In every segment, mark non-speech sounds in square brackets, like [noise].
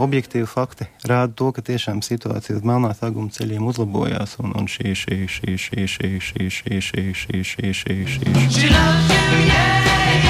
objektīvi fakti rāda to, ka tiešām situācija uz melnā saguma ceļiem uzlabojās. Un, un šī, šī, šī, šī, šī, šī, šī, šī, šī, šī, šī, šī. She loves you, yeah, yeah,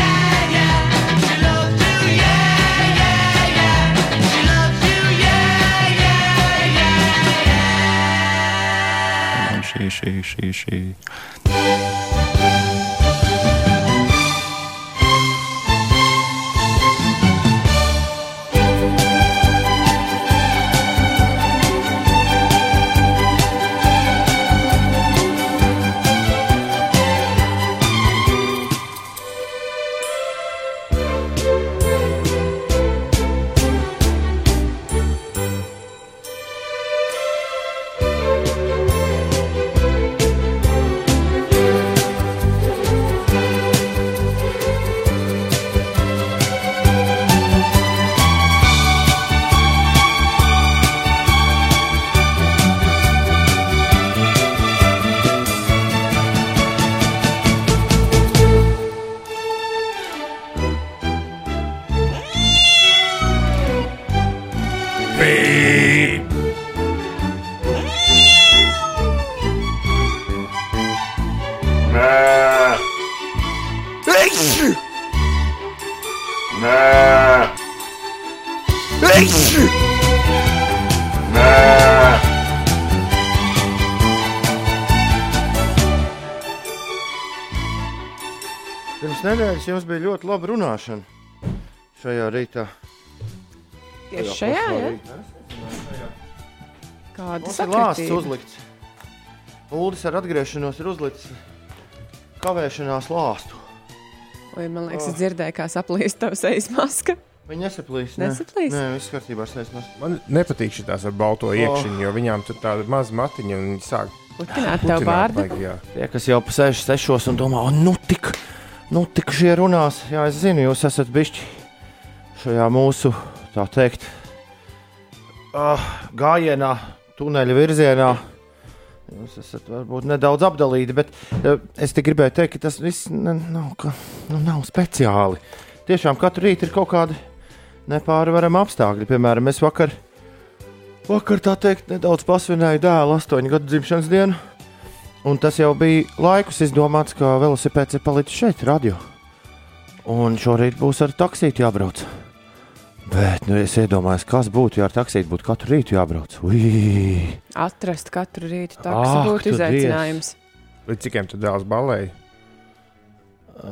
jums bija ļoti laba runāšana šajā rītā. Tieši šajā, ja? Mums Kāda ir lāsts uzlikts. Uldis ar atgriešanos ir uzlicis kavēšanās lāstu. Vai man liekas, es dzirdēju, kā saplīst tavs ejas maska? Viņa nesaplīs. Nesaplīs? Nē, viss kārtībā ar sēnes. Man nepatīk šīs ar balto iekšķiņu, jo viņām tur tāda maza matiņa un viņi sāk Putināt tev vārdu. jā. Tie, kas jau pasēž sešos un domā, o, nu tik, nu tik šie runās. Jā, es zinu, jūs esat bišķi šajā mūsu, tā teikt, uh, gājienā, tuneļa virzienā. Jūs esat varbūt nedaudz apdalīti, bet uh, es tikai gribēju teikt, ka tas viss ne, nav, ka, nu, nav speciāli. Tiešām katru rītu ir kaut kādi nepārvarami apstākļi. Piemēram, es vakar, vakar tā teikt, nedaudz pasvinēju dēlu astoņu gadu dzimšanas dienu. Un tas jau bija laikus izdomāts, ka velosipēds ir palicis šeit, radio. Un šorīt būs ar taksīti jābrauc. Bet nu, es iedomājos, kas būtu, ja ar taksīti būtu katru rītu jābrauc. Ui! Atrast katru rītu Ak, taksi būtu tu izaicinājums. Līdz cikiem tu dēls balēji?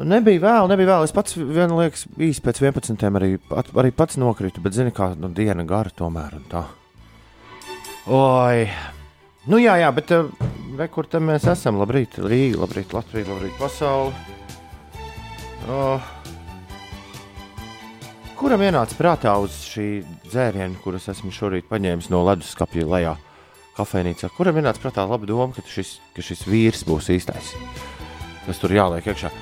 Nebija vēl, nebija vēl. Es pats vienu liekas, īsi pēc 11. arī, at- arī pats nokritu, bet zini, kā nu, diena gara tomēr. un tā. Oi! Nu jā, jā, bet uh, re, kur tam mēs esam? Labrīt, Rīga, labrīt, Latvija, labrīt, pasaule. Oh. Kuram ienāca prātā uz šī dzēriena, kuras esmu šorīt paņēmis no leduskapja lejā kafejnīcā? Kuram ienāca prātā laba doma, ka šis, ka šis vīrs būs īstais? Kas tur jāliek iekšā?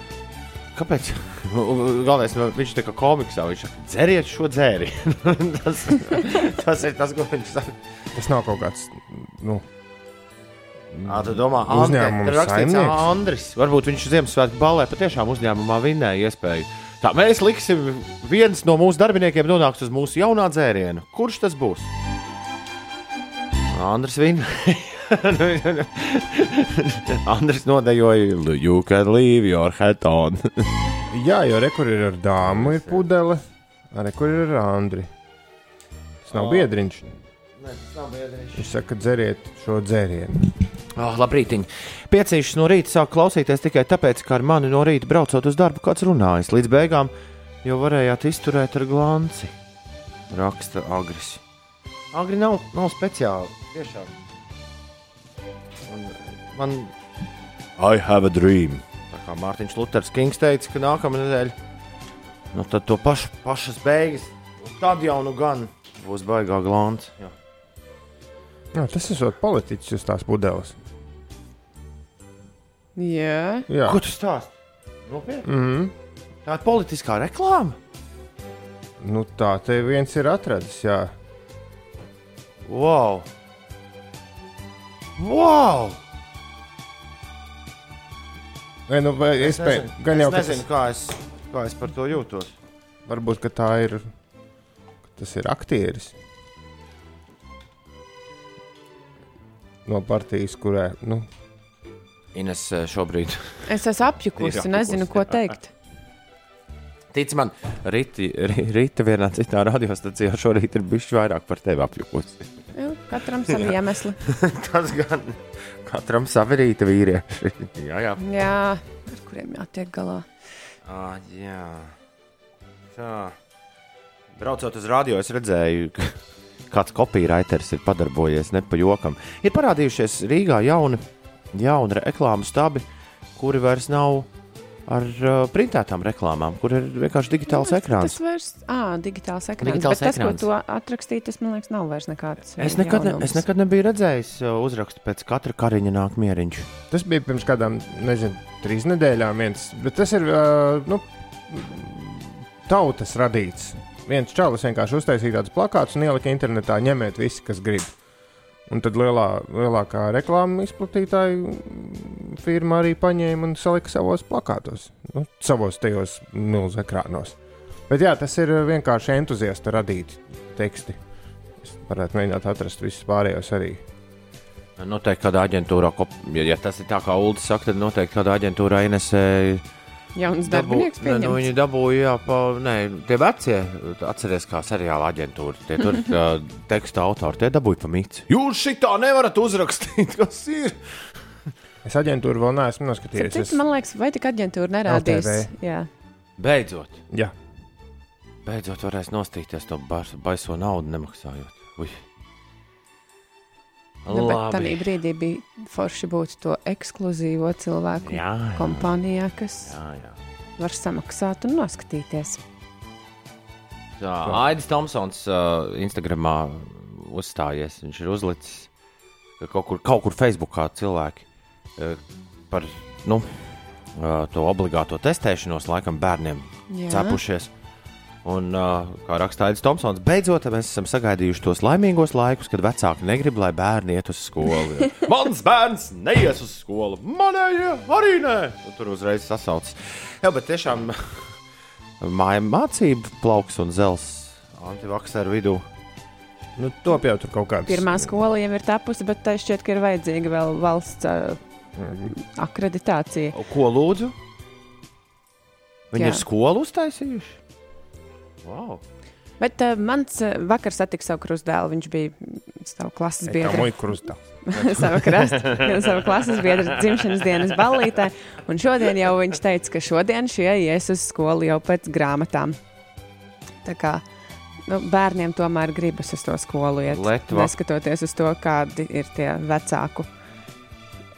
Kāpēc? Galvenais, nu, viņš tā kā komiksā. Viņš saka, dzeriet šo dzēri. [laughs] tas, tas ir tas, ko viņš saka. Tas nav kaut kāds. Nu, Ā, tu domā, Uzņēmuma saimnieks? Andris. Varbūt viņš Ziemassvētku balē patiešām uzņēmumā vinnēja iespēju. Tā mēs liksim, viens no mūsu darbiniekiem nonāks uz mūsu jaunā dzēriena. Kurš tas būs? Andris vinnēja. [laughs] Andris nodejoja, you can leave your hat on. [laughs] jā, jo rekur ir ar dāmu, ir pudele, arī kur ir ar Andri. Tas nav O. biedriņš. Nē, tas nav biedriņš. Viņš saka, dzeriet šo dzērienu. Oh, labrīt! Piecīšas no rīta sāk klausīties tikai tāpēc, ka ar mani no rīta braucot uz darbu kāds runājis. Līdz beigām jau varējāt izturēt ar glanci. Raksta Agris. Agri nav, nav speciāli. Tiešām. Un man. I have a dream. Tā kā Mārtiņš Luters Kings teica, ka nākamā nedēļa. Nu, tad to pašu, pašas beigas. Un Tad jau nu gan būs baigā glāns. Jā. Jā, tas ir politiķis uz tās pudeles. Jā. Jā. Ko tu stāst? Nopietni. Mm -hmm. Tā ir politiskā reklāma. Nu, tā te viens ir atradzis. Jā. Wow! Wow! Nē, nu, es, es pēc, nezinu, gan jau es nezinu, tas... kā, es, kā es par to jūtos. Varbūt tā ir. Tas ir aktieris. No partijas, kurē. Nu, Ines eh, šobrīd. [laughs] Es esmu apjukusi nezinu, ko jā. teikt. Tic man, Rīta, Rīta vienā citā radiostacijā šorīt ir bijis vairāk par tevi apjukusi. Nu, Katram savi iemesli. [laughs] Tas gan katram savi rīta vīrieši. [laughs] jā, jā. Jā, ar kuriem jātiek galā. À, jā. Tā. Braucot uz radio, es redzēju, ka kāds kopīraiters ir padarbojies ne pa jokam. Ir parādījušies Rīgā jauni, jauni reklāmu stabi, kuri vairs nav ar uh, printētām reklāmām, kur ir vienkārši digitāls ekrāns. Tas vairs, ah, digitāls ekrāns. Digitāls Bet tas, ekrāns. ko tu atrakstīji, tas man liekas, nav vairs nekāds. Es nekad, ne, jaunums. es nekad nebiju redzējis uh, uzrakstu pēc katra kariņa nāk mieriņš. Tas bija pirms kādām, nezinu, trīs nedēļām. Viens, bet tas ir uh, nu, tautas radīts. Viens čalis vienkārši uztaisīja tādus plakātus un ielika internetā, ņemiet visi, kas grib. Un tad lielā, lielākā reklāmas izplatītāja firma arī paņēma un salika savos plakātos, nu, savos tajos milzu ekrānos. Bet jā, tas ir vienkārši entuziasta radīti teksti. Es varētu mēģināt atrast visus pārējos arī. Noteikti kādā aģentūrā, ja, tas ir tā kā Ulu saka, tad noteikti kādā aģentūrā Inesē Jauns Dabū, darbinieks ne, nu, pieņemts. viņi dabūja, jā, pa, nē, tie vecie, atcerieties, kā seriāla aģentūra. Tie tur [laughs] uh, teksta autori, tie dabūja pa mīts. Jūs šitā nevarat uzrakstīt, [laughs] kas ir. Es aģentūru vēl neesmu noskatījies. citu, Man liekas, vai tik aģentūra nerādīs? LTV. Jā. Beidzot, Jā, beidzot varēs nostīties to baiso naudu nemaksājot. Ui. Nu, bet tādā brīdī bija forši būt to ekskluzīvo cilvēku Jā, jā, kompānijā, kas jā, jā. var samaksāt un noskatīties. Tā, Aidis Tomsons uh, Instagramā uzstājies. Viņš ir uzlicis ka kaut kur, kaut kur Facebookā cilvēki uh, par nu, uh, to obligāto testēšanos laikam bērniem Jā. cepušies. Un, kā raksta Aits Tomsons, beidzot mēs esam sagaidījuši tos laimīgos laikus, kad vecāki negrib, lai bērni iet uz skolu. [laughs] Mans bērns neies uz skolu, manējie arī nē. Un Tur uzreiz sasaucas. Jā, bet tiešām [laughs] māja mācību plauks un zels antivakseru vidū. nu, top jau tur kaut kāds. Pirmā skola jau ir tapusi, bet tai šķiet, ka ir vajadzīga vēl valsts uh, akreditācija. Ko lūdzu? Viņi Jā. ir skolu uztaisījuši. Wow. Bet uh, mans uh, vakar satika savu krustdēlu. Viņš bija savu klases Kā biedru. muļķis krustā. [laughs] savu krastu, savu klases biedru dzimšanas dienas ballītē. Un šodien jau viņš teica, ka šodien šie ies uz skolu jau pēc grāmatām. Tā kā nu, bērniem tomēr gribas uz to skolu iet. Letva. Neskatoties uz to, kādi ir tie vecāku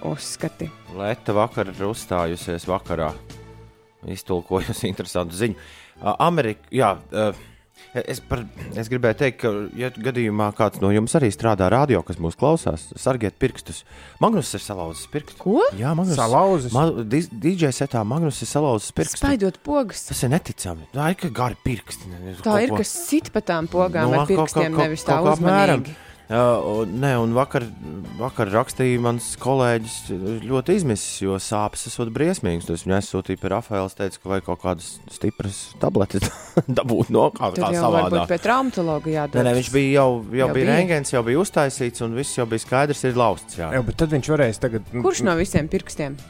uzskati. Leta vakar ir uzstājusies vakarā. Iztulkojusi interesantu ziņu. Amerika, jā, es, par, es gribēju teikt, ka, ja gadījumā kāds no jums arī strādā radio, kas mūs klausās, sargiet pirkstus. Magnus ir salauzis pirkstu. Ko? Jā, Magnus. Salauzis? Ma, DJ setā Magnus ir salauzis pirkstu. Spaidot pogas. Tas ir neticami. Tā ir kā gari pirksti. ne- Tā kaut ir, ko- kas sit pa tām pogām Nu, ar kaut- pirkstiem, kaut- nevis tā kaut kā apmēram. Uh, nē, un vakar, vakar rakstīja mans kolēģis, ļoti izmisis, jo sāpes esot briesmīgas. Tas viņa aizsūtīja pie Rafaela, teica, ka vajag kaut kādas stipras tabletes [laughs] dabūt no Tur kā jau varbūt savādāk. pie traumatologa jādod. Nē, nē, viņš bija jau, jau, Jau bija rēngēns, jau bija uztaisīts, un viss jau bija skaidrs, ir lausts. Jā. Jā, bet tad viņš varēs tagad. Kurš no visiem pirkstiem?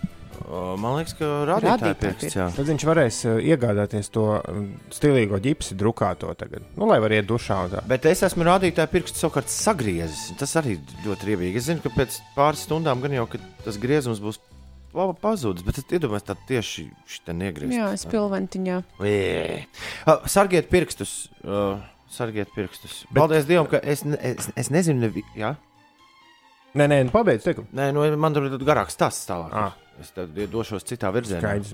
Uh, Man liekas, ka pirksts. Jā. Tad viņš varēs uh, iegādāties to um, stilīgo ģipsi drukāto tagad. Nu, lai var iet dušā un tā. Bet es esmu rādītāju pirkstu savukārt sagriezis. Tas arī ļoti riebīgi. Es zinu, ka pēc pāris stundām gan jau ka tas griezums būs pa- pazudis, bet es iedomājos, tā tieši šitā negriezt. Jā, spilventiņā. Jē. Uh, Sargiet pirkstus. Uh, sargiet pirkstus. Bet... Paldies Dievam, ka es, ne, es, es nezinu, nevi... ja? Nē, nē, nu, pabeidz teikumu. Nē, nu, man tur ir garāks stāsts tālāk. Ah. Es tev došos citā virzienā. Skaidrs.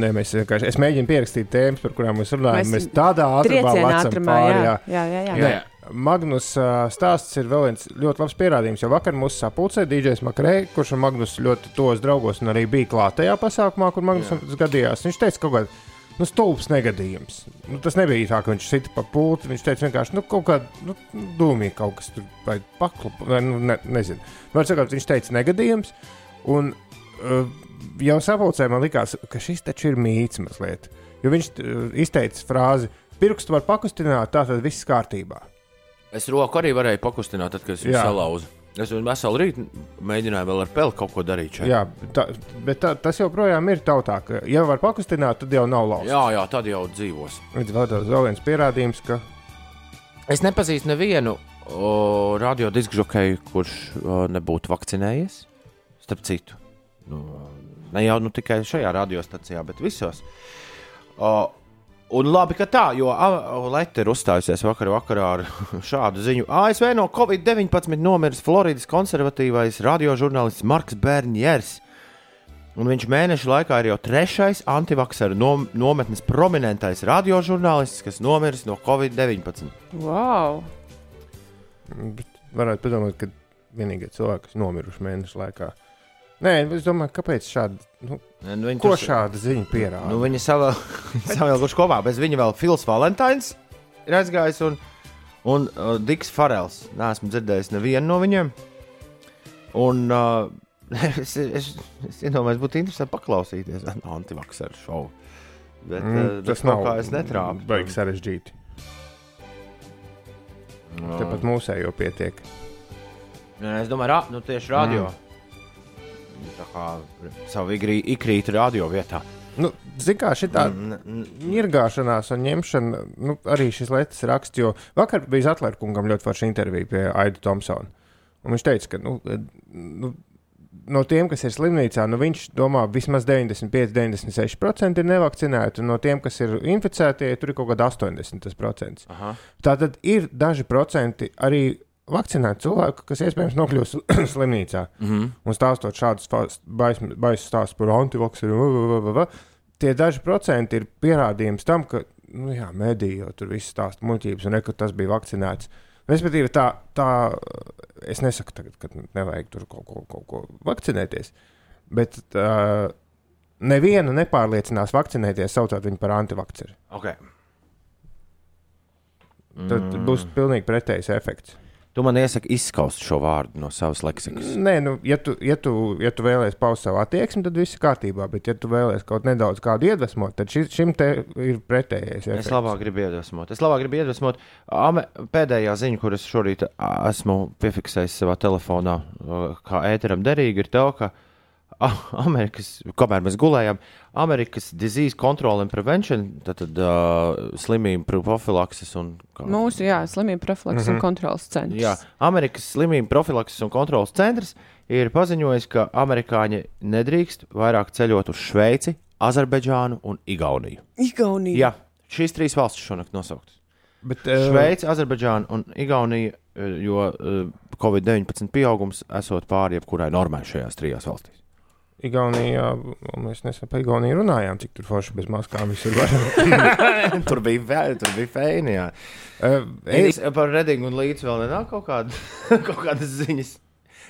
Nē, mēs vienkārši. Es mēģinu pierakstīt tēmas, par kurām mēs runājam. Mēs Mēs, mēs tādā ātrumā Triecienā lecam ātrumā, pāri, jā. Jā, jā, jā. Jā, jā. Magnus uh, stāsts ir vēl viens ļoti labs pierādījums. Jo vakar mūsu sapulcē DJs Makrē, kurš ar Magnus ļoti tos draugos un arī bija klāt tajā pasākumā, kur Magnus Jā. tas gadījās. Viņš teica, ka kaut kāds nu, stulbs negadījums. Nu, tas nebija tā, ka viņš sita pa pulti. Viņš teica vienkārši, nu, kaut kāda nu, dūmīga kaut kas tur vai paklupa, vai nu, ne, nezinu. Var sakot, viņš teica negadījums. Un, uh, jau sapulcē man likās, ka šis taču ir mīts mazliet. Jo viņš uh, izteica frāzi, pirkstu var pakustināt, tā tad viss kārtībā. Es roku arī varēju pakustināt, tad, kad es viņu salauzu. Es jau veselu rītu mēģināju vēl ar peli kaut ko darīt. Šeit. Jā, tā, bet tā, tas joprojām ir tautā, ka, ja var pakustināt, tad jau nav lauks. jā, jā, tad jau dzīvos. Līdz vēl tāds vēl viens pierādījums, ka Es nepazīstu nevienu o, radiodiskžokeju, kurš o, nebūtu vakcinējies. Starp citu, nu, ne jau nu, tikai šajā radiostacijā, bet visos. O, un labi, ka tā, jo Latvija ir uzstājusies vakar vakarā ar [laughs] šādu ziņu. ASV no Covid-19 nomiris Floridas konservatīvais radiožurnālists Marks Bernjers. Un viņš mēnešu laikā ir jau trešais antivakcēra nom nometnes prominentais radiožurnālists, kas nomiris no Covid-19. Wow! bet varētu padomāt, ka vienīgie cilvēki, kas nomiruši mēnešu laikā. Nē, es domāju, kāpēc šādi, nu, Nu, viņi ko tur- šāda ziņa pierāda? Nu, viņi savā [laughs] savilkuši kopā. Bez viņa vēl Fils Valentīns ir aizgājis un, un uh, Diks Farels. Nē, esmu dzirdējis nevienu no viņiem. Un uh, [laughs] es, es, es iedomājos, būtu interesanti paklausīties [laughs] antivakcēru šovu. Bet, mm, Mm, tas nav kā es netrāpu. Baigi sarežģīti. No. Tāpat mūsējo pietiek. Es domāju, ra, nu, tieši radio. Mm. Tā kā savu ikrītu radio vietā. Nu, Ziniet, kā šī tā Mm, ņirgāšanās un ņemšana, nu, arī šis lietas raksts, jo vakar bija Atlērkungam ļoti forša intervija pie Aida Thompsona. Un viņš teica, ka nu, nu, no tiem, kas ir slimnīcā, nu, viņš domā, vismaz 95-96% ir nevakcinēti, un no tiem, kas ir inficēti, tur ir kaut kāda 80%. aha. Tātad ir daži procenti arī vakcinēti cilvēki, kas iespējams nokļūs [clears throat] slimnīcā. Mm -hmm. Un stāstot šādus baisus stāstus par antivakcīnu, tie daži procenti ir pierādījums tam, ka nu, jā, mediji jau tur viss stāsta muļķības, un ne, ka tas bija vakcinēts. Respektīvi, tā, tā es nesaku, tagad, ka nevajag tur kaut ko, kaut ko vakcinēties, bet uh, nevienu nepārliecinās vakcinēties, saucot viņu par antivakcīnu. okay. Tad mm. būs pilnīgi pretējs efekts. Tu man iesaki izskaust šo vārdu no savas leksikas. Nē, nu, ja tu, ja tu, ja tu vēlēsies paust savu attieksmi, tad viss ir kārtībā. Bet, ja tu vēlēsies kaut nedaudz kādu iedvesmot, tad šis, šim te ir pretējais. Es efekts. labāk gribu iedvesmot. Es labāk gribu iedvesmot. Ame, pēdējā ziņa, kuras šorīt esmu piefiksējis savā telefonā, kā ēteram derīgi, ir tā, ka Amerikas, kamēr mēs gulējām, Amerikas Disease Control and Prevention, tātad uh, slimību profilakses un. kā- Mūsu jā, slimību profilaks mm -hmm. un kontrols centrs. Jā, Amerikas Slimību profilakses un kontrolas centrs ir paziņojis, ka amerikāņi nedrīkst vairāk ceļot uz Šveici, Azerbaidžānu un Igauniju. Igaunija. Jā, šīs trīs valstis šonakt nosauktas. Bet, uh, Šveice, Azerbaidžāna un Igaunija, jo uh, Covid-19 pieaugums esot pāri jebkurai normai šajās trijās valstīs. Igaunijā, un mēs nesen par Igauniju runājām, cik tur forši bez maskām visur var. [laughs] tur bija vēl, tur bija fēni. Jā. uh, Es par Redingu un Līdzi vēl nenāk kaut, kāda, [laughs] kaut kādas ziņas.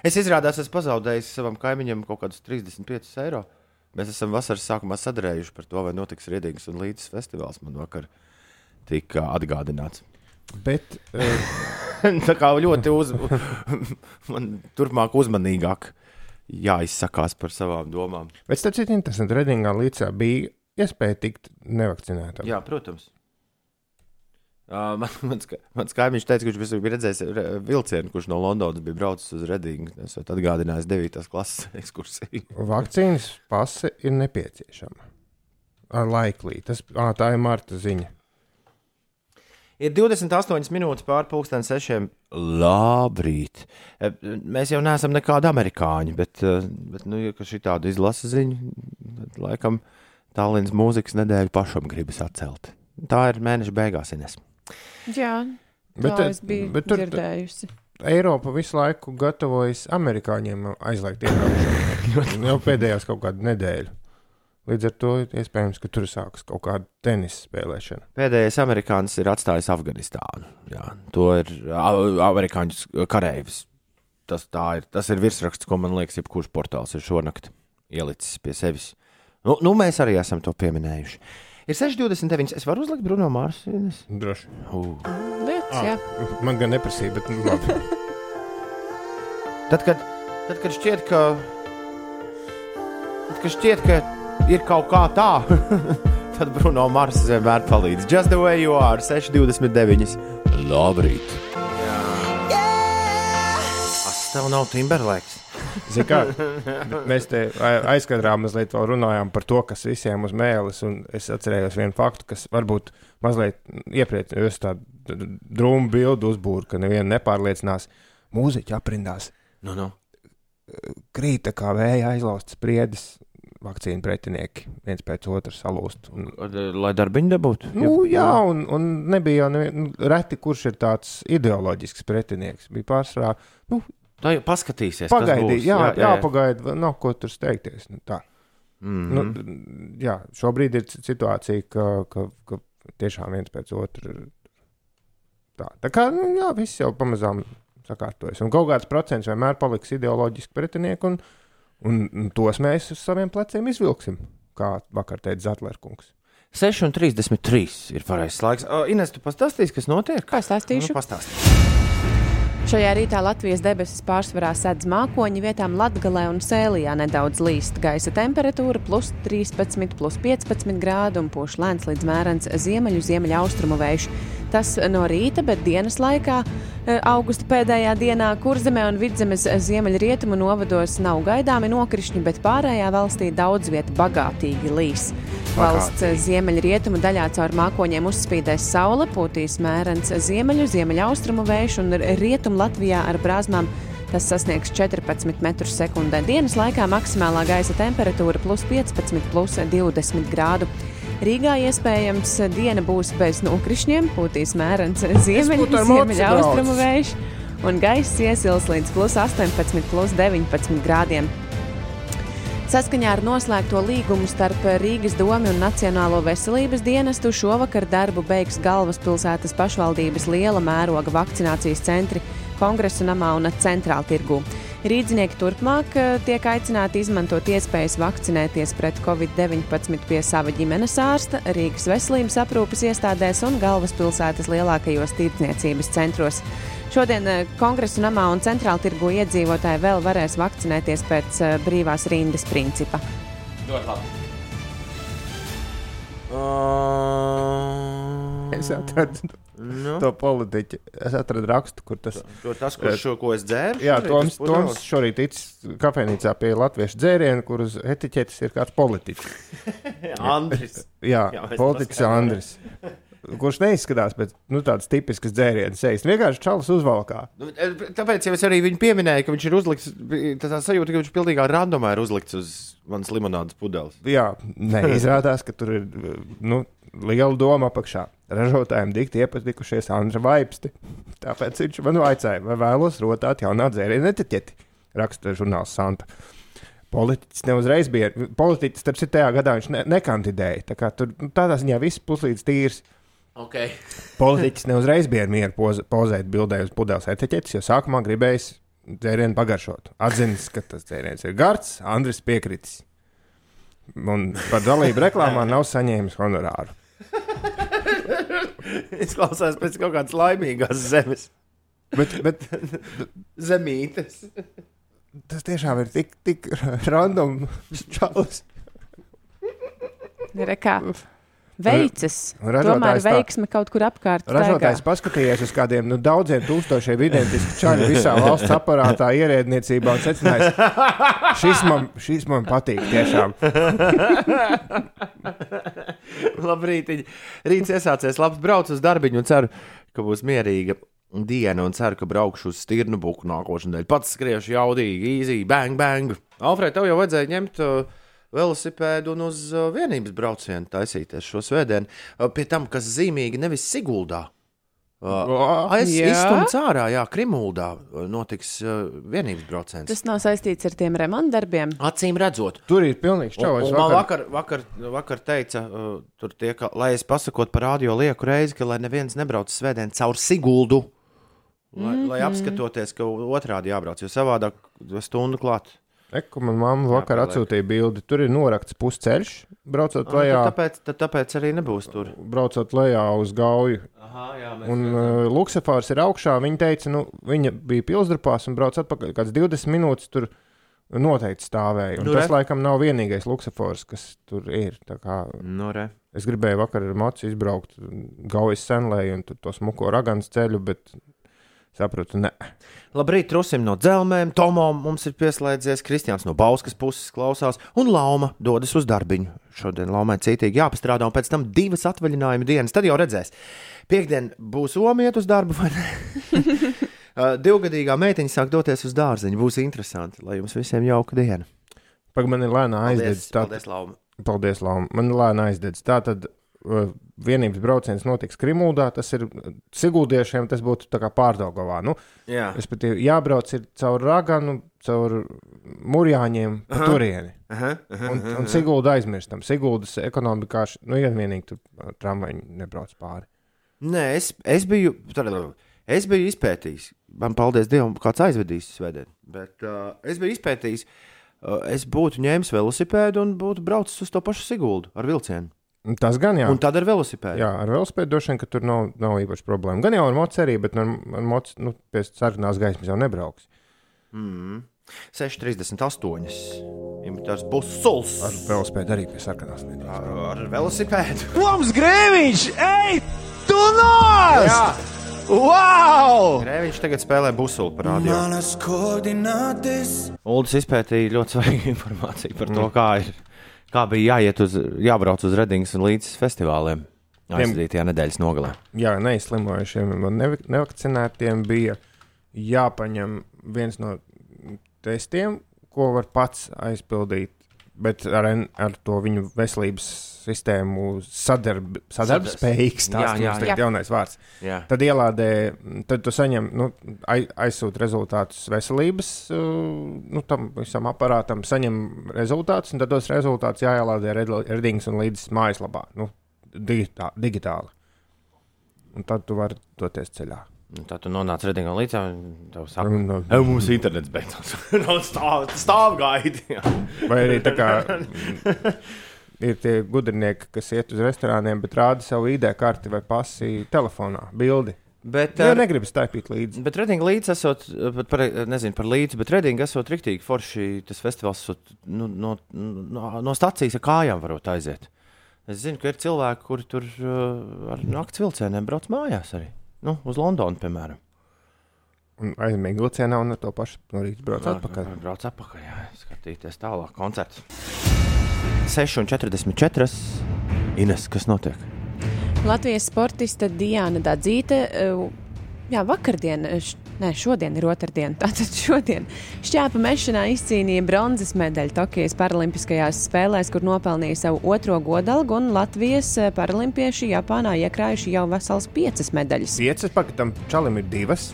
Es izrādās, esmu pazaudējis savam kaimiņam kaut kādus 35 eiro. Mēs esam vasaras sākumā sadarējuši par to, vai notiks Redingas un Līdzes festivāls. Man vakar tika atgādināts. bet uh, [laughs] Tā kā ļoti uz, man turpmāk uzmanīgāk jāizsakās par savām domām. bet starp citu interesanti, Redingā līdzā bija iespēja tikt nevakcinētam. Jā, protams. Uh, man, mans, mans kaimiņš teica, ka viņš bija redzējis re- vilcienu, kurš no Londonas bija braucis uz Redingu. Es esmu atgādinājis 9. klases [laughs] ekskursiju. Vakcīnas pase ir nepieciešama. Ar laiklī. Tas, ā, tā ir Marta ziņa. Ir 28 minūtes pār pusdien sešiem. Labrīt! E, Mēs jau neesam nekādi amerikāņi, bet, e, bet nu, ja šī tāda izlasa ziņa, tad laikam Tallinas mūzikas nedēļu pašam gribas atcelt. Tā ir mēneša beigās, Ines. Jā, Bet, tā es biju bet tur dzirdējusi. Eiropa visu laiku gatavojas amerikāņiem aizliegt iebraukšanu. [laughs] Jau pēdējās kaut kādu nedēļu. Līdz ar to iespējams, ka tur sākas kaut kāda tenisa spēlēšana. Pēdējais amerikānis ir atstājis Afganistānu. Jā, to ir amerikāņu karavīrs. Tas, tā ir, tas ir virsraksts, ko man liekas, jebkurš portāls ir šonakt ielicis pie sevis. Nu, nu, mēs arī esam to pieminējuši. Ir 6,29. Es varu uzlikt Bruno Mārsu. Droši. Uh. Lietas, Ah. jā. Man gan neprasīja, bet nu, labi. Tad, kad, tad, kad šķiet, ka, tad, kad šķiet, ka ir kaut kā tā, [laughs] tad Bruno Mārsa vienmēr palīdz. Just the way you are, 6,29. Labrīt! As tev nav Timberlakes. Kā, [laughs] mēs te a- aizkadrā mazliet vēl runājām par to, kas visiem uz mēlis, un es atcerējos vienu faktu, kas varbūt mazliet iepriecināja, tādu drūmu bildu uzbūru, ka nevienu nepārliecinās. Mūziķi aprindās Nu, nu. krīta kā vēja aizlaustas spriedis, vakcīnu pretinieki viens pēc otra salūst. Un, Lai darbiņi dabūtu. nu, jā, un, un nebija jau nevien, nu, reti, kurš ir tāds ideoloģisks pretinieks. Bija pārsvarā, nu, Tā jau paskatīsies. pagaidīt, jā, jā, jā, pagaidi, nav ko tur steigties. Nu, tā. Mm Nu, -hmm. jā, šobrīd ir situācija, ka, ka, ka tiešām viens pēc otra ir tā. Tā kā nu, jā, viss jau pamazām sakārtojas. Un kaut kāds procents vienmēr paliks ideoloģiski pretinieki, un, un, un tos mēs uz saviem pleciem izvilksim. Kā vakar teica Zetlerkungs. 6,33 ir pareizais laiks. Uh, Ines, tu pastāstīsi, kas notiek? Kā stāstīšu? Nu, pastāstīšu. Šajā rītā Latvijas debesis pārsvarā sedz mākoņi, vietām Latvijā un Sēlijā nedaudz līst. Gaisa temperatūra plus 13, plus 15 grādi un pūš lēns līdz mērens ziemeļu, ziemeļaustrumu vējš. Tas no rīta, bet dienas laikā, e, augusta pēdējā dienā, kurzemē un vidzemes ziemeļrietumu novados nav gaidāmi nokrišņi, bet pārējā valstī daudz vieta bagātīgi līs. Valsts ziemeļrietumu daļā caur mākoņiem uzspīdēs saule, pūtīs mērens ziemeļu, ziemeļaustrumu vējš un rietumu Latvijā ar brāzmām. Tas sasniegs 14 metrus sekundē. Dienas laikā maksimālā gaisa temperatūra plus 15, plus 20 grādu. Rīgā iespējams diena būs bez nokrišņiem, pūtīs mērens ziemeļu, ziemeļaustrumu vējš un gaiss iesils līdz plus 18, plus 19 grādiem. Saskaņā ar noslēgto līgumu starp Rīgas domu un Nacionālo veselības dienestu šovakar darbu beigs galvaspilsētas pašvaldības liela mēroga vakcinācijas centri Kongresu namā un centrāla tirgū. Rīdzinieki turpmāk eh, tiek aicināti izmantot iespējas vakcinēties pret covid-19 pie sava ģimenes ārsta, Rīgas veselības aprūpes iestādēs un galvaspilsētas lielākajos tirdzniecības centros. Šodien eh, Kongresa namā un centrāla tirgu iedzīvotāji vēl varēs vakcinēties pēc eh, brīvās rindas principa. Uh, Es atradu nu, to politiķu. Es atradu rakstu, kur tas to tas, ko, šo, ko es dzēru. Jā, Toms? Toms šorīt ticis kafejnīcā pie latviešu dzērienu, kur uz etiķetes ir kāds politiķis. [laughs] Andris. Jā, Jā, politiķis. Andris. Kurš neizskatās pēc nu, tādas tipiskas dzērienas sejas. Vienkārši čalis uzvalkā. Nu, e, Tāpēc jau es arī viņu pieminēju, ka viņš ir uzlikts. Tā sajūta, ka viņš pilnīgā randomā ir uzlikts uz manas limonādes pudeles. Jā, nē, izrādās, ka tur ir nu, liela doma apakšā. Ražotājiem dikti iepatikušies Andra Vaipsti. Tāpēc viņš man vaicāja, vai vēlos rotāt jaunā dzērienu etiķeti. Raksta žurnāls Santa. Politiķis neuzreiz bija. Politiķis, starp citu, tajā gadā viņš ne, nekandidēja. Tā kā tur nu, tādā ziņā viss puslīdz tīrs. Okay. [laughs] Politiķis neuzreiz bija mieru poz, pozēt bildē uz pudeles etiķetes, jo sākumā gribējis dzērienu pagaršot. Atzīst, ka tas dzēriens ir garš, Andris piekritis. Un par dalību reklāmā nav saņēmis honorāru. [laughs] Izklausās pēc kaut kādas laimīgās zemes. Bet, bet [laughs] Zemītes. tas tiešām ir tik, tik random čalis. Rekā. Ražotājs Tomēr veiksme kaut kur apkārt. Ražotājs staigā. paskatījās uz kādiem nu, daudziem tūkstošiem identisku čaļu visā valsts aparātā, ierēdniecībā un secinājis, šis man, šis man patīk tiešām. [laughs] Labrīt. Rīts iesācies, labs brauc uz darbiņu un ceru, ka būs mierīga diena un ceru, ka braukšu uz stirnu buku nākošais. Pats skriešu jaudīgi, īzī, bang, bang. Alfred, tev jau vajadzēja ņemt uh, velosipēdu un uz uh, vienības braucienu taisīties šo svētdienu. Uh, pie tam, kas zīmīgi nevis Siguldā. Uh, aiz, Jā? izstumts ārā, jā, Krimuldā notiks vienības brauciens. Tas nav saistīts ar tiem remontdarbiem. Acīm redzot, Tur ir pilnīgs un man vakar, vakar, vakar teica, uh, tur tie, ka, lai es pasakot par radio lieku reizi, ka lai neviens nebrauc svētdien caur Siguldu, lai, mm -hmm. lai apskatoties, ka otrādi jābrauc, jo savādāk stundu klāt. Eku, man mamma vakar atsūtīja bildi. Tur ir norakts pusceļš, braucot Ah, lejā, tad tāpēc, tad tāpēc arī nebūs tur. braucot lejā uz gauju. Aha, jā, Un uh, Luksafārs ir augšā. Viņa teica, nu, viņa bija pilsdrupās un brauc atpakaļ. Kāds 20 minūtes tur noteikti stāvēja. Un Nu, nu, tas re. laikam nav vienīgais Luksafārs, kas tur ir. Kā Nu, re. Es gribēju vakar ar mocu izbraukt gaujas senlēju un tur to smuko raganu ceļu, bet sapratu, ne. Labrīt, Rusim no dzelzmēm, Tomo mums ir pieslēdzies, Kristians no Bauskas puses klausās, un Lauma dodas uz darbiņu. Šodien Laumai cītīgi jāpastrādā, un pēc tam divas atvaļinājuma dienas. Tad jau redzēs, piekdien būs omiet uz darbu vai ne. [laughs] Uh, Divgadīgā meitiņa sāk doties uz dārziņu. Būs interesanti, lai jums visiem jauka diena. Pagaidām, man ir lēna Paldies, aizdedz. Tā, paldies Lauma. paldies, Lām. Man ir lēna aizdedz. Tā tad vienības brauciens notiks Krimuldā. Tas ir uh, Siguldiešiem, tas būtu pārdagovā. Nu, Jā, respektīvi, jābrauc ir caur Raganu, caur Mūrjāņiem, pa turieni. aha, aha, Un, un Sigulda aizmirstam. Siguldas ekonomikā, nu, ja vienīgi tur tramvaļi nebrauc pāri. Nē, es, es, biju, tad, es biju izpētījis. Man, paldies Dievam, kāds aizvedīs svētdien. Bet uh, es biju izpētījis. Uh, es būtu ņēmis velosipēdu un būtu braucis uz to pašu Siguldu ar vilcienu. Un Tas gan jā. Un tad ar velosipēdu. Jā, ar velospēdu droši vien, ka tur nav, nav īpaši problēma. Gan jau ar mocu arī, bet ar, ar mocu nu, pie sarkanās gaismas jau nebrauks. Mm. 6,38. Tas būs solis. Ar velospēdu arī pie sarkanās gaismas. Ar, ar velosipēdu. Toms Grēviņš! Ej, tu nos! Jā, Wow! Grēviņš tagad spēlē busuli par radio. Manas koordinātes. Uldis izpētīja ļoti svarīgu [laughs] informāciju par to, kā, ir, kā bija jāiet uz, jābrauc uz Redingas un līdzes festivāliem. Aizvadītajā nedēļas nogalē. Jā, neizslimojušiem un nevi- nevakcinētiem bija jāpaņem viens no testiem, ko var pats aizpildīt. Bet ar, ar to viņu veselības sistēmu sadarb, sadarbspējīgs, tas ir jaunais vārds. Jā. Tad ielādē, tad tu saņem, nu, ai- aizsūti rezultātus veselības uh, nu, tam visam aparātam, saņem rezultātus, un tad tos rezultātus jāielādē Redings un līdz mājaslapā, nu, digitā, digitāli. Un tad tu vari doties ceļā. Nu, Tad tu nonāc Redingā līdzi un tev saka, Un, uh, ka mums internets beidzās. [laughs] Nav stāv, stāv gaidi. Vai arī tā kā [laughs] ir tie gudrinieki, kas iet uz restorāniem, bet rāda savu ID karti vai pasi telefonā, bildi. Bet, Jā, ar- negribas taipīt līdzi. bet Redinga līdzi esot, bet par, nezinu par līdzi, bet Redinga esot riktīgi forši. Tas festivāls esot, nu, no, no, no stācijas ar kājām varot aiziet. Es zinu, ka ir cilvēki, kuri tur uh, ar naktas vilcieniem brauc mājās arī. Nu, uz Londonu, piemēram. Un aizmīgi vilcienā un ar to pašu no rīta brauc atpakaļ. Brauc atpakaļ, jā, skatīties tālāk koncerts. 6,44. Ines, kas notiek? Latvijas sportiste Diana Dadzīte. eh, Jā, vakardien, nē, šodien ir otrdiena. Tātad šodien šķēpa mešanā izcīnīja bronzas medaļu Tokijas Paralimpiskajās spēlēs, kur nopelnīja savu otro godalgu, un Latvijas eh, paralimpieši Japānā iekrājuši jau vesels piecas medaļas. Piecas pakaļ čalim ir divas.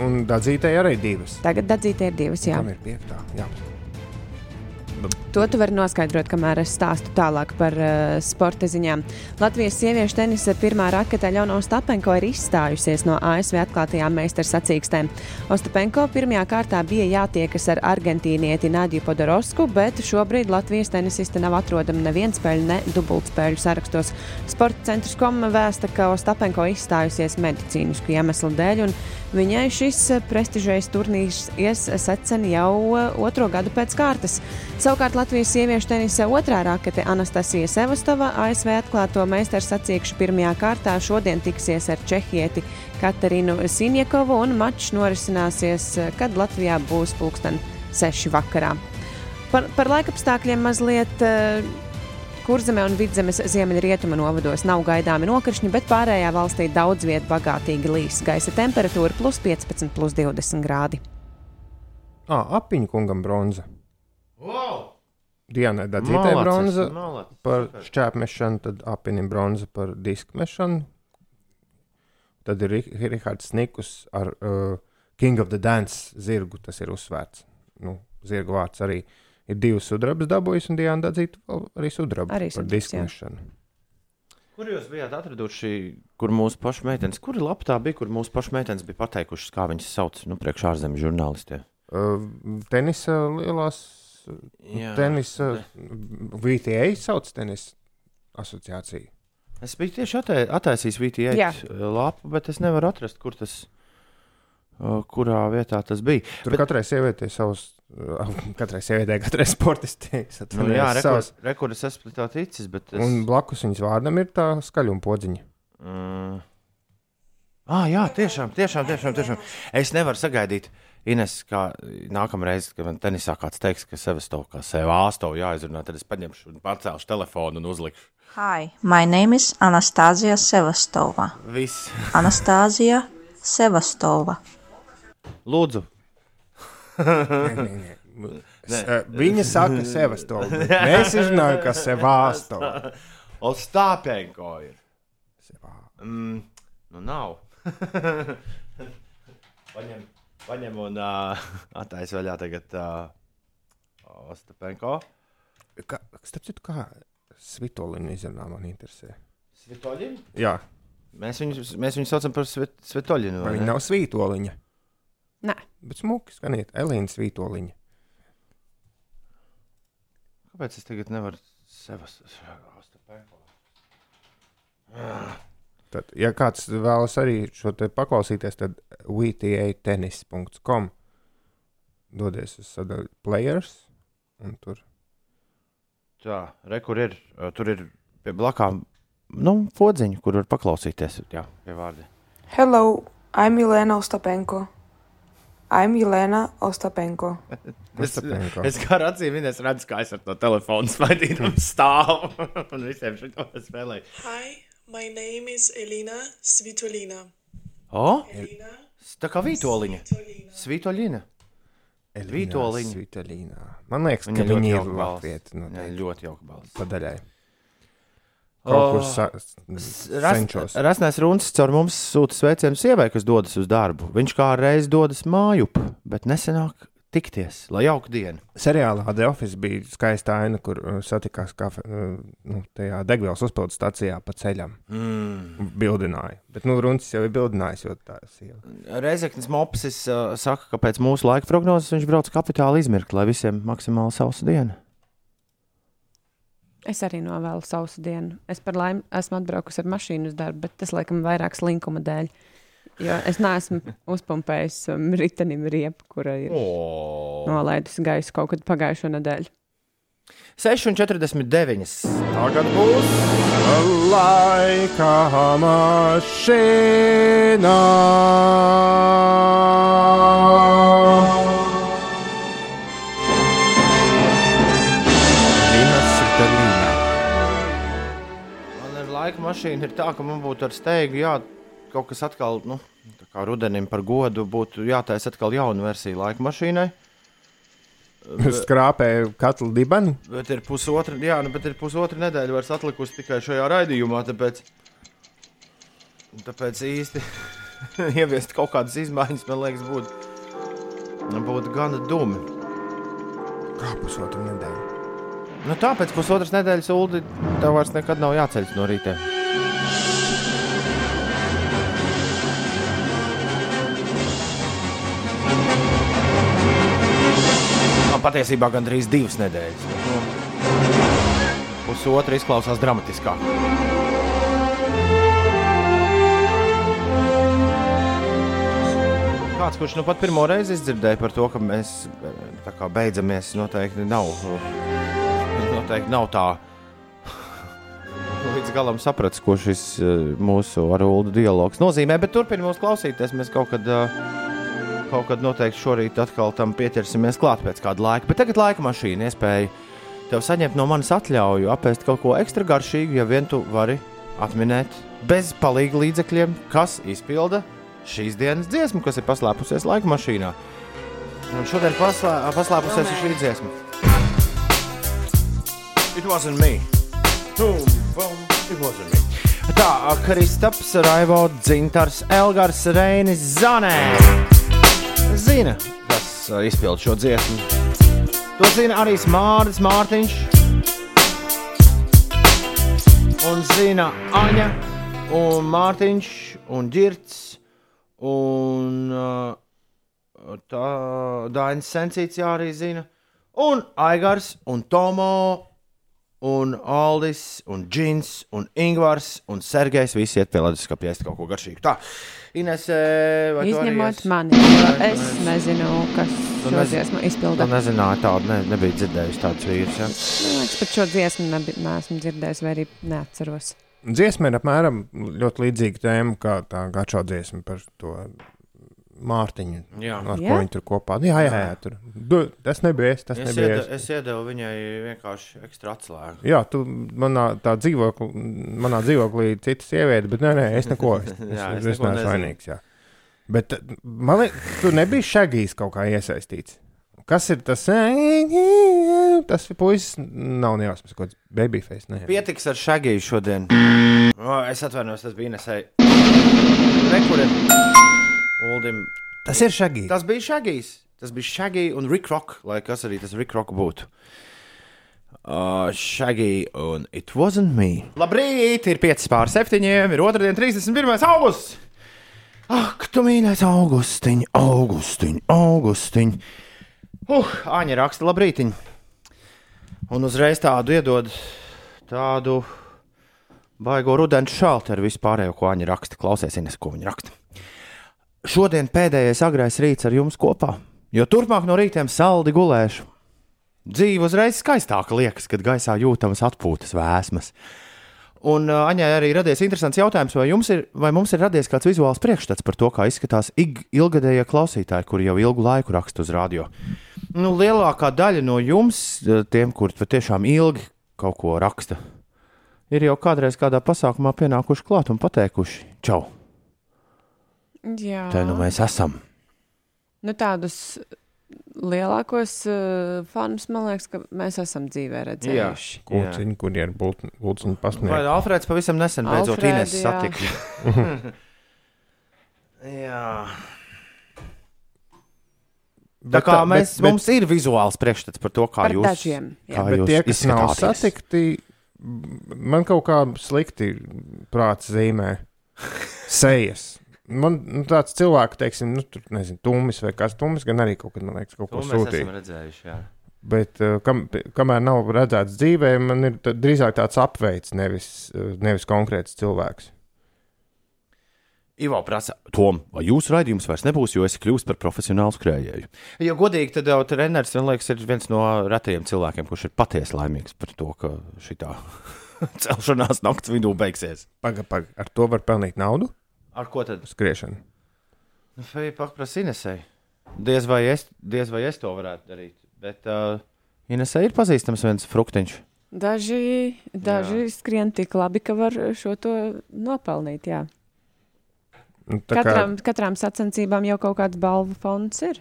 Un dadzītēji arī divas. Tagad Dadzīte ir divas, jā. Tam ir piektā. Jā. To tu vari noskaidrot, kamēr es stāstu tālāk par uh, sporta ziņām. Latvijas sieviešu tenisa pirmā rakete Ļauna Ostapenko ir izstājusies no ASV atklātajām meistaru sacīkstēm. Ostapenko pirmajā kārtā bija jātiekas ar argentīnieti Nādiju Podorosku, bet šobrīd Latvijas tenisiste nav atrodama neviens spēļu, ne dubultspēļu sarakstos. Sporta centrs Koma vēsta, ka Ostapenko izstājusies medicīnisku iemeslu dēļ, un viņai šis eh, prestižais turnīrs ies secen jau eh, otro gadu pēc kārtas. Savukārt Latvijas sieviešu tenisa otrā rakete Anastasija Sevastova ASV atklāto meistaru sacīkšu pirmajā kārtā šodien tiksies ar čehieti Katarinu Sinjakovu un mačs norisināsies, eh, kad Latvijā būs pulksten seši vakarā. Par, par laikapstākļiem mazliet. Uh, Kurzemē un vidzemes ziemeļrietuma novados nav gaidāmi nokrišņi, bet pārējā valstī daudz vietā bagātīgi līs. Gaisa temperatūra plus 15, plus 20 grādi. Ah, apiņu kungam bronza. Wow! Dienai Malacis, bronza malacis. par šķēpmešanu, tad apiņam bronza par disku mešanu. Tad ir Ri- Rihards Nikus ar uh, King of the Dance zirgu. Tas ir uzsvērts. Nu, zirga vārds arī ir divas sudrabas dabūjis, un Diana Dadzīta arī sudraba Arī par sudrabs, disku jā. mešanu. Kur jūs bijāt atraduši, kur mūsu pašu meitenes, kura lapā bija, kur mūsu pašu meitenes bija pateikušas, kā viņas sauc, nu, priekš ārzemju žurnālistiem? Uh, tenisa lielās. Jā, tenisa VTA sauc tenisa asociācija. Es biju tieši attē, attaisījis VTA lapu, bet es nevaru atrast, kur tas, uh, kurā vietā tas bija. Tur Bet- katrai sievietei savs, uh, [laughs] katrai sievietei, katrai sportistei [laughs] Nu, jā, savs. rekords es esmu tā ticis, bet es. Un blakus viņas vārdam ir tā skaļuma podziņa. Mm, Ah, jā, tiešām, tiešām, tiešām, tiešām. Es nevaru sagaidīt, Ines, kā nākamreiz, kad man tenisā kāds teiks, ka sev stāv kā sev āstāv jāizrunā, tad es paņemšu un pacelšu telefonu un uzlikšu. Hi, my name is Anastasia Sevastova. Viss. Anastasia Sevastova. Lūdzu, S- eh, Viņa saka, Sevastova. bet Mēs zinām, kas Sevastova. Ostāpenko ir. Mm, nu nav. [laughs] paņem, paņem un uh, attaisa vaļā tagad uh, Ostapenko. Kā, starp citu, kā Svitolina izrunā man interesē. Svitoļinu? Jā, Mēs viņu, mēs viņu saucam par svit, Svitoļinu. vai viņa nav Svitoliņa? Nē, Bet smuki skaniet, Elīna Svitoliņa. Kāpēc es tagad nevaru sev Ostapenko? Tad, ja kāds vēlas arī šo te paklausīties, tad vta-tennis.com dodies uz sadaļu players un tur. Tā, re, kur ir, uh, tur ir pie blakām, nu, podziņa, kur var paklausīties. Jā, pie vārdi. Hello, I'm Elena Ostapenko. I'm Elena Ostapenko. Ostapenko. Es kā ar acīm viņas redzu, kā es ar to telefonu smaidīju [laughs] un stāvu [laughs] un visiem šito spēlēju. Hi, my name is Elena Svitolina. O, Elena tā kā vītoliņa. Svitolina. Svitoļina. Vītoliņa. Svitolīna. Man liekas, Viņa ka ļoti viņi ir jauka balss. latvieti. Nu, ļoti jauka balss. padaļai. Kaut kur senčos. Rasnēs Runis caur mums sūta sveicienu sievai, kas dodas uz darbu. Viņš kā reiz dodas mājup, bet nesenāk tikties, lai jauka diena. Seriālā The Office bija skaista aina, kur uh, satikās kafe, uh, nu, tajā degvielas uzpildes stācijā pa ceļam. Mm. Bildināja. Bet, nu, Runis jau ir bildinājis, jo tā sieva. Reizeknis Mopsis uh, saka, ka pēc mūsu laika prognozes viņš brauc kapitāli izmirkt, lai visiem maksimāli sausa diena. Es arī novēlu sausu dienu. Es par laimi esmu atbraukusi ar mašīnu uz darbu, bet tas laikam vairāk slinkuma dēļ. Jo es neesmu [laughs] uzpumpējis um, ritenim riepu, kura ir Oh. nolaidusi gaisu kaut kad pagājušo nedēļu. 6,49. Tagad būs. Laika mašīnā. Mašīna, ir tā, ka man būtu ar steigu jā, kaut kas atkal, nu, tā kā rudenim par godu, būtu jātaisa atkal jauna versija laika mašīnai. Skrāpēja katlu dibenu. Bet ir pusotra, jā, nu, bet ir pusotra nedēļa vairs atlikusi tikai šajā raidījumā, tāpēc, tāpēc īsti [laughs] ieviest kaut kādas izmaiņas, man liekas, būtu, būtu gana dumi. Kā pusotru nedēļu. Nu, tāpēc pusotras nedēļas ULDI tev vairs nekad nav jāceļas no rīta. Man patiesībā gandrīz divas nedēļas. Nu, Pusotra izklausās dramatiskāk. Kāds, kurš nu pat pirmo reizi izdzirdēja par to, ka mēs eh, kā beidzamies, noteikti nav. Noteikti nav tā līdz galam sapratis, ko šis eh, mūsu ar Ulu dialogs nozīmē. Bet turpinām mūs klausīties. Mēs kaut kad, eh, kaut kad noteikti šorīt atkal tam pieķersimies klāt pēc kāda laika. Bet tagad laika mašīna iespēja tev saņemt no manis atļauju apēst kaut ko ekstra garšīgu, ja vien tu vari atminēt bez palīga līdzekļiem, kas izpilda šīs dienas dziesmu, kas ir paslēpusies laika mašīnā. Un šodien paslē, paslēpusies šī dziesma. It wasn't me. Boom, boom, it wasn't me. Tā, Kristaps, Raivo, Dzintars, Elgars, Reinis, Zanē. Zina, kas uh, izpild šo dziesmu. To zina arī Mārcis Mārtiņš. Un zina Aņa, un Mārtiņš, un Girts, un uh, tā Dainis Sencīts jā, arī zina. Un Aigars, un Tomo, un Aldis, un Džins, un Ingvars, un Sergejs. Visi iet pie leduskapja ēst kaut ko garšīgu. Tā, Ines, vai tu arī Izņemot mani, Vai- es vai- nezinu, kas Tu šo nez- dziesmu Tu izpilda. nezināji tādu, ne, nebija dzirdējusi tādus vīrus. Ja? Man liekas, pat šo dziesmu nebi- neesmu dzirdējis, vai arī neatceros. Dziesma ir apmēram ļoti līdzīga tēma kā tā gačo dziesma par to Mārtiņu. Jā. Ar Jā? ko viņi tur kopā? Jā, jā, jā tur. Du, tas nebija es, tas Es, nebija iede, es. es iedevu viņai vienkārši ekstra atslēgu. Jā, tu manā tā dzīvoklī, manā dzīvoklī cita sieviete, bet nē, nē, es neko. Es, [laughs] es, Jā, es, es es neesmu vainīgs. Jā. Bet man liekas, tu nebija šagīs kaut kā iesaistīts. Kas ir tas? Tas puisis nav nejausmas, kaut kāds babyface. Nē. Pietiks ar šagiju šodien. O, es atvainojos, tas bija nesēji. Rekurē. Uldim. Tas ir šagīs. Tas bija šagijs. Tas bija šagijs un Rick Rock, lai kas arī tas Rick Rock būtu. Uh, Shaggy un It Wasn't Me. Labrīt, ir 5 pār 7, ir otrdien, 31. augusts. Ak, tu mīļais augustiņ, augustiņ, augustiņ. Uh, Aņa raksta, labrītiņ. Un uzreiz tādu iedod tādu baigo rudens šaltu ar vispārējo, ko Aņa raksta. Klausies, Ines, ko viņa raksta. Šodien pēdējais agrais rīts ar jums kopā, jo turpmāk no rītiem saldi gulēšu. Dzīve uzreiz skaistāka liekas, kad gaisā jūtamas atpūtas vēsmas. Un uh, Aņai arī radies interesants jautājums, vai, ir, vai mums ir radies kāds vizuāls priekšstats par to, kā izskatās ilgadējie klausītāji, kuri jau ilgu laiku raksta uz radio. Nu, lielākā daļa no jums, tiem, kuri patiešām ilgi kaut ko raksta, ir jau kādreiz kādā pasākumā pienākuši klāt un pateikuši: Čau, Jā, te nu mēs esam! nu, tādus lielākos uh, fanus, man liekas, ka mēs esam dzīvē redzējuši. Kūciņi, kur ir būtiņu Vai pasniegti. Alfrēds pavisam nesen beidzot Alfrēdi, Ines jā. satika? [laughs] jā. Tā Bet kā tā- mēs, bet- bet- mums ir vizuāls priekšstats par to, kā Par jūs dažiem, jā. kā Bet jūs tie, kas nav satikti, man kaut kā slikti prāts zīmē [laughs] sejas. Man nu, tāds cilvēks, teiksim, nu, tur nezinu, tumis vai kas tumis, gan arī kaut kad, man liekas, kaut ko sūtīja. Bet uh, kam, kamēr nav redzēts dzīvē, man ir tā, drīzāk tāds apveids, nevis, uh, nevis konkrēts cilvēks. Ivo prasa, Tom, vai jūsu raidījums vairs nebūs, jo esi kļuvis par profesionālu skrējēju? Ja godīgi, tad jau treneris, man liekas, ir viens no retajiem cilvēkiem, kurš ir patiesi laimīgs par to, ka šī [laughs] celšanās nakts vidū beigsies. Pagaid, pagaid, ar to var pelnīt naudu? Ar ko tad? Skriešanu. Vai paprasti Inesai? Diez vai, es, diez vai es to varētu darīt. Bet uh, Inesai ir pazīstams viens fruktiņš. Daži, daži skrien tik labi, ka var šo to nopelnīt. Jā. Nu, tā kā- Katram, katrām sacensībām jau kaut kāds balvu fonds ir.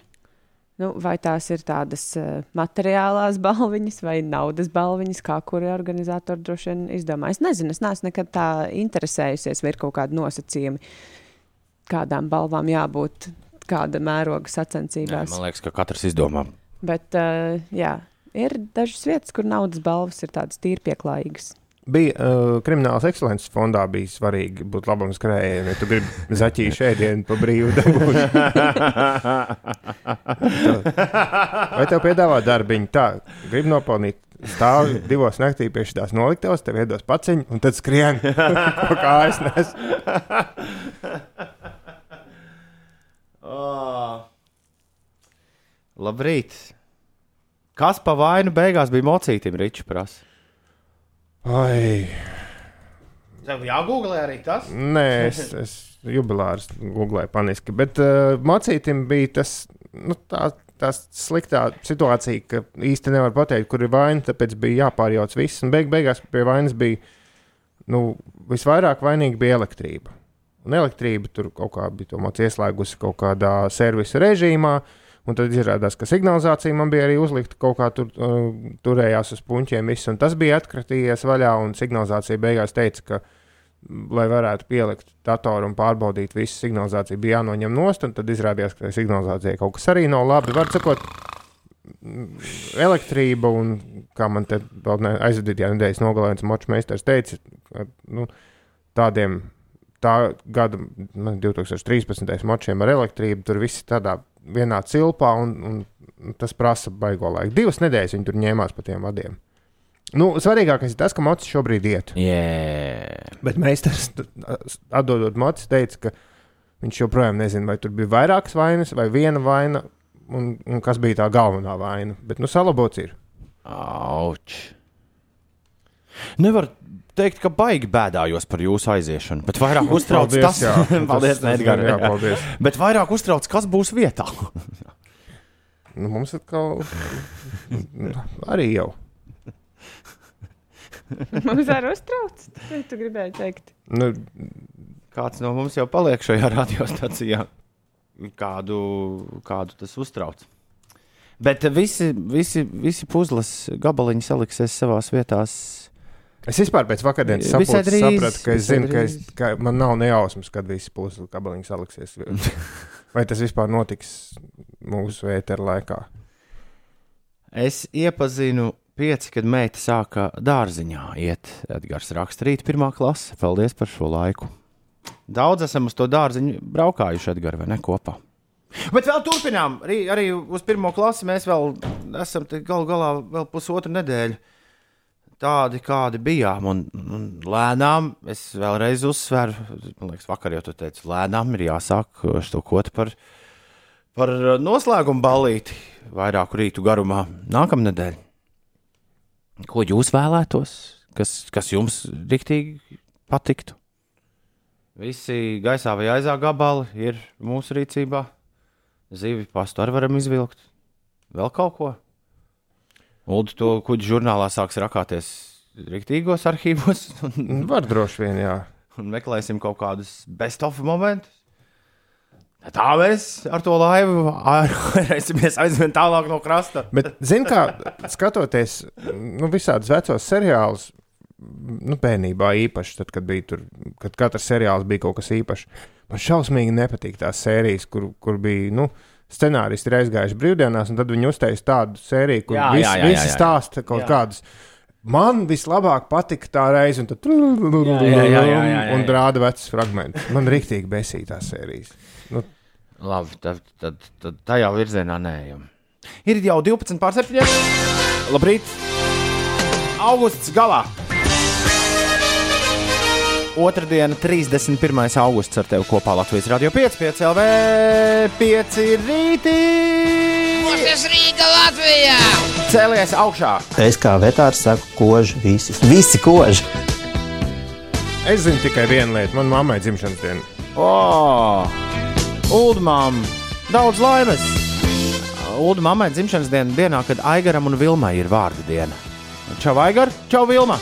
Nu, vai tās ir tādas uh, materiālās [laughs] balviņas vai naudas balviņas, kā kuri organizatori droši vien izdomā. Es nezinu, es neesmu nekad tā interesējusies, vai ir kaut kādi nosacījumi, kādām balvām jābūt, kāda mēroga sacensībās. man liekas, ka katrs izdomā. Bet, uh, jā, ir dažas vietas, kur naudas balvas ir tādas tīri pieklājīgas. Bija uh, kriminālas ekscelences fondā, bija svarīgi būt labam skrējējam, ja tu gribi zaķīšu ēdienu pa brīvu dabūt. Vai tev piedāvā darbiņu? Tā, gribi nopelnīt. Stāv divos naktī pie šīs noliktavas, tev iedos paciņu, un tad skrien. Ko kājas nes? Oh. Labrīt! Kas pa vainu beigās bija mocītim, Ričs prasa? Ai, Tev jāgooglē arī tas? nē, [laughs] es, es jubilārs googlēju paniski. Bet uh, mocītim bija tas, nu, tā, tā sliktā situācija, ka īsti nevar pateikt, kur ir vaina, tāpēc bija jāpārjauc viss. Un beig, beigās pie vainas bija, nu, visvairāk vainīga bija elektrība. Un elektrība tur kaut kā bija ieslēgusi kaut kādā servisa režīmā. Un tad izrādās, ka signalizācija man bija arī uzlikta kaut kā tur, uh, turējās uz puņķiem. Viss, un tas bija atkratījies vaļā, un signalizācija beigās teica, ka, lai varētu pielikt datoru un pārbaudīt visu signalizāciju, bija jānoņem nost, un tad izrādījās, ka signalizācijai kaut kas arī nav labi. Var sakot, elektrība un, kā man te vēl aizvadītajā nedēļas nogalē viens moču meistars teica, ka, nu, tādiem tā gada nu, 2013. mačiem ar elektrību, tur viss tādā vienā cilpā, un, un tas prasa baigo laiku. Divas nedēļas viņi tur ņēmās pa tiem vadiem. Nu, svarīgākais ir tas, ka mocis šobrīd iet. Yeah. Bet meistars, atdodot mocis, teica, ka viņš joprojām nezina, vai tur bija vairākas vainas vai viena vaina, un, un kas bija tā galvenā vaina. Bet, nu, salabots ir. Auč! Nevar teikt, ka baigi bēdājos par jūsu aiziešanu, bet vairāk [laughs] uztrauc [laughs] Paldies, tas, jā. paldies, Tas- Edgar, jā. paldies. bet vairāk uztrauc, kas būs vietā. [laughs] Nu, mums atkal arī jau. Mums arī uztrauc. Ko tu gribēji teikt? Nu, Kāds no mums jau paliek šajā radiostacijā, kādu, kādu tas uztrauc. Bet visi, visi, visi puzles gabaliņi saliksies savā vietā. Es vispār pēc vakardienas drīz, sapratu, ka es zinu, ka, es, ka man nav nejausmas, kad visi puzles gabaliņi saliksies. [laughs] Vai tas vispār notiks mūsu ēteru laikā? Es iepazinu pieci, kad meita sāka dārziņā iet. Edgars raksta rīt pirmā klase. Paldies par šo laiku. Daudz esam uz to dārziņu braukājuši, Edgars, vai ne kopā? Bet vēl turpinām. Arī, arī uz pirmo klasi mēs vēl esam galu galā vēl pusotru nedēļu. Tādi, kādi bijām, un, un lēnām, es vēlreiz uzsveru, man liekas, vakar jau tu teici, lēnām ir jāsāk štokot par, par noslēgumu ballīti vairāku rītu garumā nākamnedēļ. Ko jūs vēlētos? Kas, kas jums riktīgi patiktu? Visi gaisā vai aizā gabali ir mūsu rīcībā. Zīvi pastu arī varam izvilkt. Vēl kaut ko? Ulu to kuģu žurnālā sāks rakāties rīktīgos arhīvos [laughs] un, Var droši vien, jā. un meklēsim kaut kādus best-of momentus. Tā mēs ar to laivu aizsimies [laughs] aizvien tālāk no krasta. Bet, zini, kā skatoties nu, visādus vecos seriālus, nu, bērnībā īpaši, tad, kad, bija tur, kad katrs seriāls bija kaut kas īpašs, man šausmīgi nepatīk tās sērijas, kur, kur bija. Nu, Scenāristi ir aizgājuši brīvdienās, un tad viņi uztaisīja tādu sēriju, kur Jā, visi, jā, jā, visi stāsta kaut Jā. kādus. Man vislabāk patika tā reize, un tad un rāda vecas fragmentus. Man rīktīgi besīja tās sērijas. Nu, Labi, tad, tad, tad tajā virzienā neejam. Ir jau 12 pār 7. Labrīt! Augusts galā! Otradiena, 31. augusts ar tevi kopā Latvijas Rādio 5, 5 LV, 5 rītī! Tas Rīga Latvijā! Cēlies augšā! Es kā vetārs saku, koži visi. Visi koži. es zinu tikai vienu lietu. Man mammai dzimšanas diena. O! Uldmām! Daudz laimes! Ulda mammai dzimšanas diena, dienā, kad Aigaram un Vilmai ir vārdu diena. Čau, Aigar! Čau, Vilma!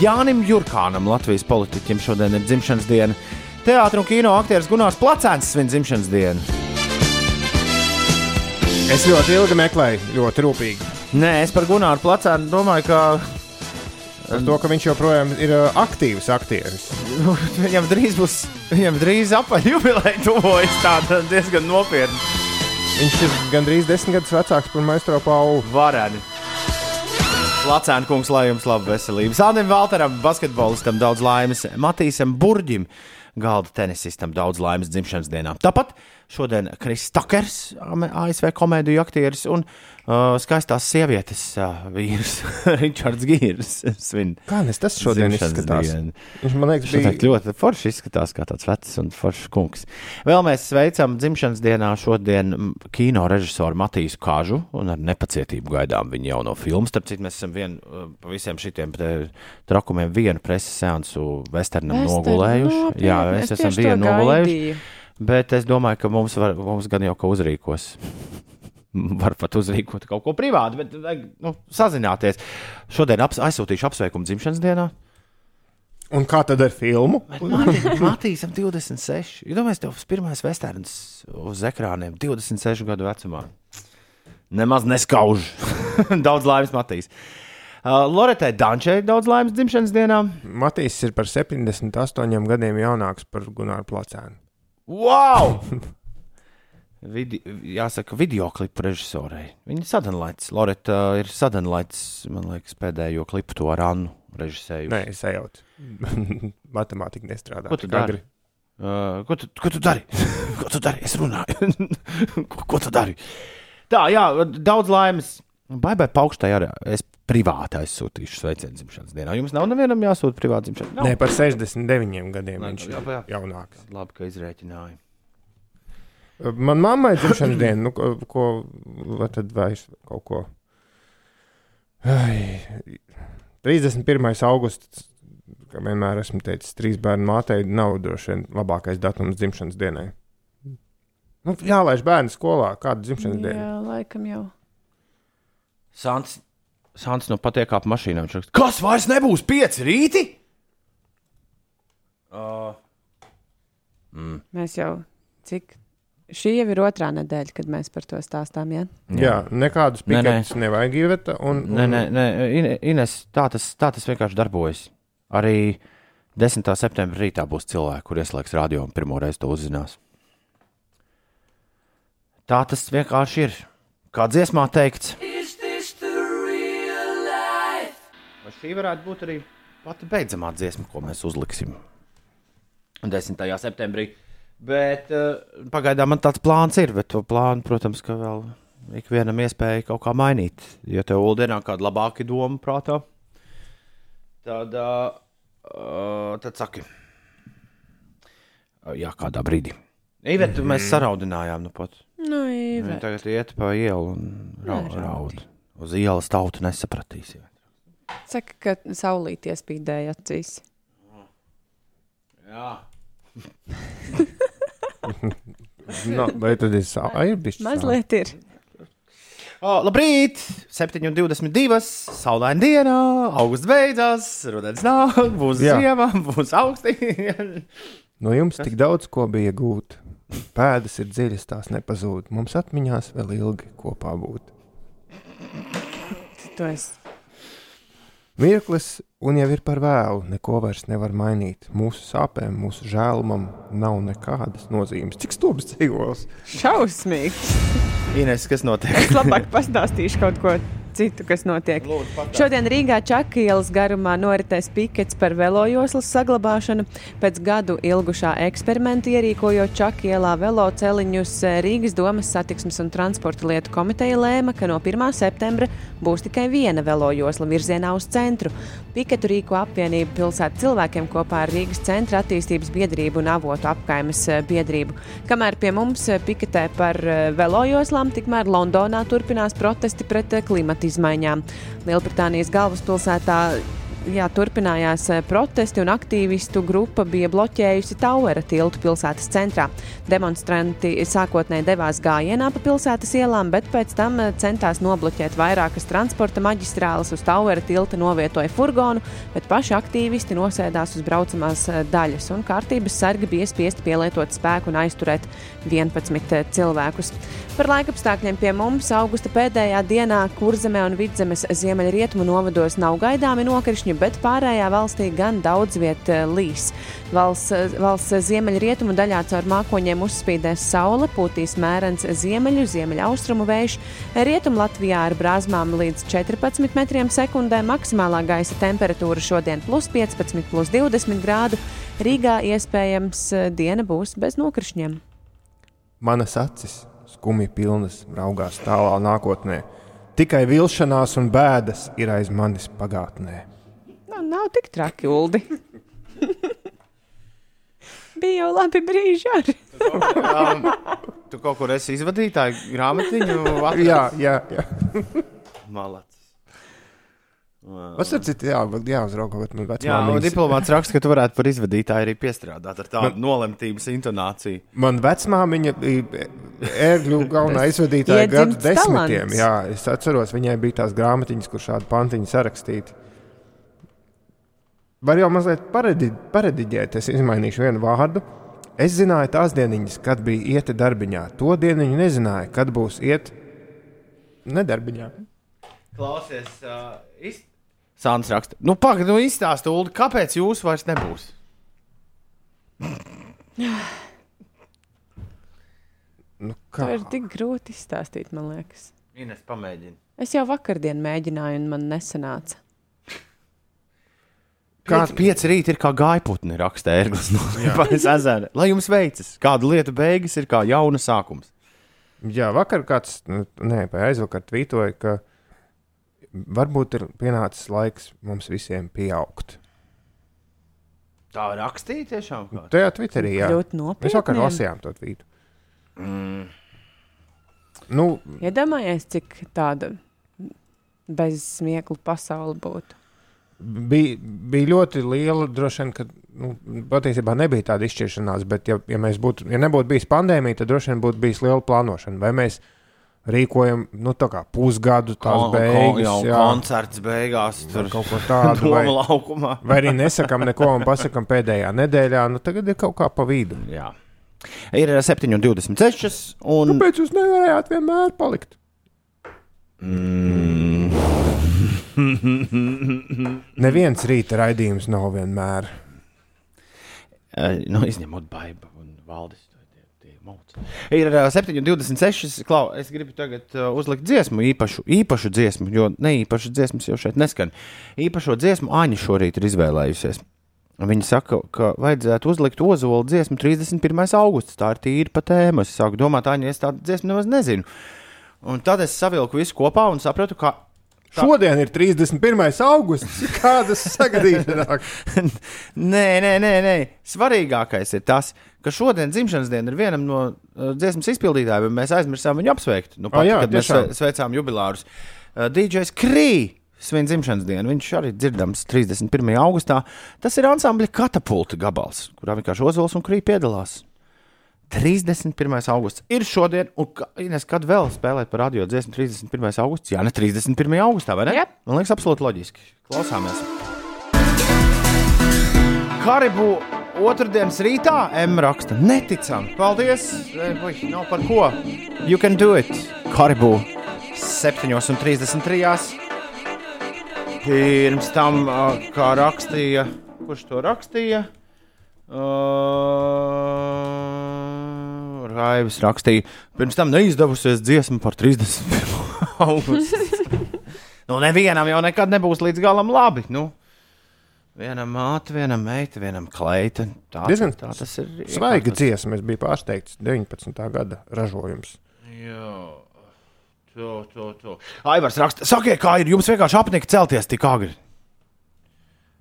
Jānim Jurkānam, Latvijas politiķim, šodien ir dzimšanas diena. Teātris un kino aktieris Gunārs Placēns svin dzimšanas dienu. Es ļoti ilgi meklēju, ļoti rūpīgi. Nē, es par Gunāru Placēnu domāju, ka Par to, ka viņš joprojām ir aktīvs aktieris. [laughs] viņam drīz būs, viņam drīz apaļ jubileja tuvojas tāda diezgan nopietna. Viņš ir gandrīz desmit gadus vecāks par Maestro Paulu. Vareni. Lacēna kungs, lai jums laba veselība. Sānim Valteram, basketbolistam, daudz laimes. Matīsam Burģim, galda tenisistam, daudz laimes dzimšanas dienā. Tāpat šodien Kris Takers, ASV komēdiju aktieris un uh, skaistās sievietes uh, vīrs [laughs] Ričards Gīrs. [laughs] Svin Kā nes tas šodien dzimšanas izskatās? dienu. Viņš man liekas, Šodien bija ļoti forši izskatās, kā tāds vecs un foršs kungs. Vēl mēs sveicam dzimšanas dienā šodien kino režisoru Matīsu Kāžu un ar nepacietību gaidām viņa jauno filmu. Starp citu, mēs esam vien, uh, pa visiem šitiem trakumiem vienu preses seansu westernam Western, nogulējuši. nopietni, Jā, es mēs esam tieši to vienu nogulējuši. gaidīju. Bet es domāju, ka mums, var, mums gan jau ka uzrīkos. [laughs] Var pat uzrīkot kaut ko privātu, bet vajag nu, sazināties. Šodien aps, aizsūtīšu apsveikumu dzimšanas dienā. Un kā tad ar filmu? Matīsam 26. Jūs domājat, tas pirmais westerns uz ekrāniem 26 gadu vecumā. Nemaz neskauž. [laughs] daudz laimes, Matīs. Uh, Loretai Dančai daudz laimes dzimšanas dienā. Matīs ir par 78 gadiem jaunāks par Gunāru Placēnu. Wow! [laughs] Vidi, jāsaka, video klipu režisorei. Viņa ir sadanlaits. Loreta ir sadanlaits, man liekas, pēdējo klipu to ar Annu režisēju. Nē, es ejot. [laughs] Matemātika nestrādā. Ko tu dari? Uh, ko, tu, ko tu dari? [laughs] ko tu dari? Es runāju. ko, ko tu dari? Tā, jā, daudz laimes. Baigai paaugstai arī es privāti aizsūtīšu sveicienu dzimšanas dienā. Jums nav nevienam jāsūta privāti dzimšanas dienā? Nē, par 69 gadiem Nē, viņš jā, ir jā. jaunāks. Labi, ka izrēķināju. Man mammai ir dzimšanas [coughs] diena, nu, ko, ko vai tad vairs kaut ko. Ai, 31. augusts, kā vienmēr esmu teicis, trīs bērnu mātei nav droši vien labākais datums dzimšanas dienai. Nu, jālaiž bērnu skolā, kāda dzimšanas diena. Jā, laikam jau. Sants, Sants nu patiek ap mašīnām. Viņš raksta, Kas vairs nebūs pieci rīti? Uh, mm. Mēs jau cik. Šī jau ir otrā nedēļa, kad mēs par to stāstām. Ja? Jā, nekādus Nē, nē. piketus nevajag ievietot. Un, Nē, nē, nē Ine- Ines, tā tas, tā tas vienkārši darbojas. Arī 10. septembrī rītā būs cilvēki, kur ieslēgs radio un pirmo reizi to uzzinās. Tā tas vienkārši ir. Kā dziesmā teikts, vai šī varētu būt arī pati beidzamā dziesma, ko mēs uzliksim 10. septembrī. Bet uh, pagaidām man tāds plāns ir, bet to plānu, protams, ka vēl ikvienam iespēja kaut kā mainīt. Ja tev Uldienā kāda labāka doma prātā, tad, uh, tad saki, uh, jā, kādā brīdī. Ivet, mm -hmm. mēs saraudinājām, nu pat. Nu, Ive. tagad iet pa ielu un ra Neraudi. raud. Uz ielas tautu nesapratīs. Saka, ka saulīt iespīdēja acīs. Jā. [laughs] no, vai tad ir sāpes? Mazliet ir. O, labrīt! 7,22. Saulaina diena, augusts beidzās, rudens nāk, būs Jā. ziema, būs augsti. [laughs] No jums tik daudz ko bija gūt. Pēdas ir dziļas, tās nepazūd. Mums atmiņās vēl ilgi kopā būt. Tu esi. Mirklis, un jau ir par vēlu, neko vairs nevar mainīt. Mūsu sāpēm, mūsu žēlumam nav nekādas nozīmes. Cik stulbs dzīvos? Šausmīgi. Ines, kas notiek? Es labāk pastāstīšu kaut ko citu, kas notiek. Šodien Rīgā Čakielas garumā noritēs pikets par velojoslas saglabāšanu. Pēc gadu ilgušā eksperimenta ierīkojot Čakielā veloceliņus, Rīgas domas satiksmes un transporta lietu komiteja lēma, ka no 1. septembra būs tikai viena velojosla virzienā uz centru. Piketu rīko apvienība pilsētu cilvēkiem kopā ar Rīgas centra attīstības biedrību un avotu apkaimes eh, biedrību. Kamēr pie mums eh, piketē par eh, velojoslām, tikmēr Londonā turpinās protesti pret eh, klimata izmaiņām. Lielbritānijas galvaspilsētā jā, turpinājās eh, protesti, un aktīvistu grupa bija bloķējusi Tauera tiltu pilsētas centrā. Demonstranti sākotnēji devās gājienā pa pilsētas ielām, bet pēc tam eh, centās nobloķēt vairākas transporta maģistrāles. Uz Tauera tilta novietoja furgonu, bet paši aktīvisti nosēdās uz braucamās eh, daļas, un kārtības sargi bija spiesti pielietot spēku un aizturēt 11 cilvēkus. Par laikapstākļiem pie mums augusta pēdējā dienā Kurzemē un Vidzemes ziemeļrietumu novados nav gaidāmi nokrišņi, bet pārējā valstī gan daudz viet eh, līs. Valsts, eh, valsts ziemeļrietumu daļā caur mākoņiem uzspīdēs saule, pūtīs mērens ziemeļu, ziemeļaustrumu vējš. Rietumu Latvijā ar brāzmām līdz 14 metriem sekundē maksimālā gaisa temperatūra šodien plus 15, plus 20 grādu. Rīgā iespējams eh, diena būs bez nokrišņiem. Manas acis, skumji pilnas, raugās tālā nākotnē. Tikai vilšanās un bēdas ir aiz manis pagātnē. Nu, nav tik traki, Uldi. [laughs] Bija jau labi brīži arī. um, tu kaut kur esi izvadītāji grāmatiņu? Jā, jā, jā. Malacis. Tas ir cits, jā, jāuzrauga, bet man Jā, un diplomāts raksta, ka tu varētu par izvadītāju arī piestrādāt ar tādu nolemtības intonāciju. Man vecmāmiņa bija ērgļu galvenā izvadītāja gadu desmitiem. talants. Jā, es atceros, viņai bija tās grāmatiņas, kur šādi pantiņi sarakstīti. Var jau mazliet paredi, parediģēt, es izmainīšu vienu vārdu. Es zināju tās dieniņas, kad bija ieta darbiņā. To dieniņu nezināju, kad būs iet nedarbiņā. Klausies, uh, iz... Sāns raksta. Nu, pagaidi, nu izstāsti, Ulu, kāpēc jūs vairs nebūs? [sighs] Nu, To ir tik grūti izstāstīt, man liekas. Ines, pamēģini. Es jau vakardien mēģināju, un man nesanāca. Kāds pieci rīti ir kā gaiputni, raksta Erglis no Liepājas ezera. Lai jums veicas, kāda lieta beigas ir kā jauna sākums. Jā, vakar kāds, nu, nē, aizvakar tvītoja, ka varbūt ir pienācis laiks mums visiem pieaugt. Tā rakstīja tiešām. kā? Tajā Twitterī, jā. Ļoti Mēs vakar lasījām to tvītu. Mm. Nu, Iedomājies, cik tāda bez smieklu pasaule būtu. Bija, bija ļoti liela, droši vien, ka nu, patiesībā nebija tāda izšķiršanās, bet, ja, ja, būtu, ja nebūtu bijis pandēmija, tad droši vien būtu bijis liela plānošana. Vai mēs rīkojam nu, tā kā pusgadu tās Kon- beigas, jau jā, koncerts beigās, tur kaut ko tādu, [laughs] vai, laukumā. vai arī nesakām neko un pasakām pēdējā nedēļā, nu tagad ir kaut kā pa vidu. Jā. Ir 7,26. Un... Kāpēc jūs nevarējāt vienmēr palikt? Mm. [laughs] Neviens rīta raidījums nav vienmēr. Eh, nu, izņemot baidu un mauc. Ir uh, 7,26. Klau, es gribu tagad uh, uzlikt dziesmu, īpašu, īpašu dziesmu, jo ne īpašas dziesmas jau šeit neskan. Īpašo dziesmu Aņa šorīt ir izvēlējusies. Viņa saka, ka vajadzētu uzlikt ozolu dziesmu 31. augusts. Tā ir tīra pa tēmu. Es sāku domāt, Aņa, es tādu dziesmu nemaz nezinu. Un tad es savilku visu kopā un sapratu, ka Tā. Šodien ir 31. augusts. [laughs] Kādas sagadīšanās? [laughs] nē, nē, nē, nē. Svarīgākais ir tas, ka šodien dzimšanas diena ir vienam no uh, dziesmas izpildītājiem, un mēs aizmirsām viņu apsveikt. Nu, pat, Ah, jā, kad mēs tiešām. sve- sveicām jubilārus. Uh, DJs Krī. Svin dzimšanas dienu. Viņš arī dzirdams 31. augustā. Tas ir ansambļa katapulta gabals, kurā vienkārši Ozols un Krī piedalās. 31. augusts ir šodien, un Ines, kad vēl spēlēt par radio dziesmu 31. augusts? Jā, ne 31. augustā, vai ne? Jep. Man liekas, absolūti loģiski. Klausāmies. Karibu otrdienas rītā M raksta. Neticami. Paldies. E, Ui, nav par ko. You can do it. Karibu 7,33. Pirms tam, kā rakstīja, kurš to rakstīja? Uh, Raivis rakstīja, pirms tam neizdevusies dziesma par 31. [laughs] augustu. nu, nevienam jau nekad nebūs līdz galam labi. Nu. Vienam māte, vienam meita, vienam kleita. Tā, Diezgan tā tas ir. Svaiga dziesma, es biju pārsteigts. 19. gada ražojums. Jā. To, to, to. Aivars raksta, sakiet, kā ir. Jums vienkārši apnika celties tik agri.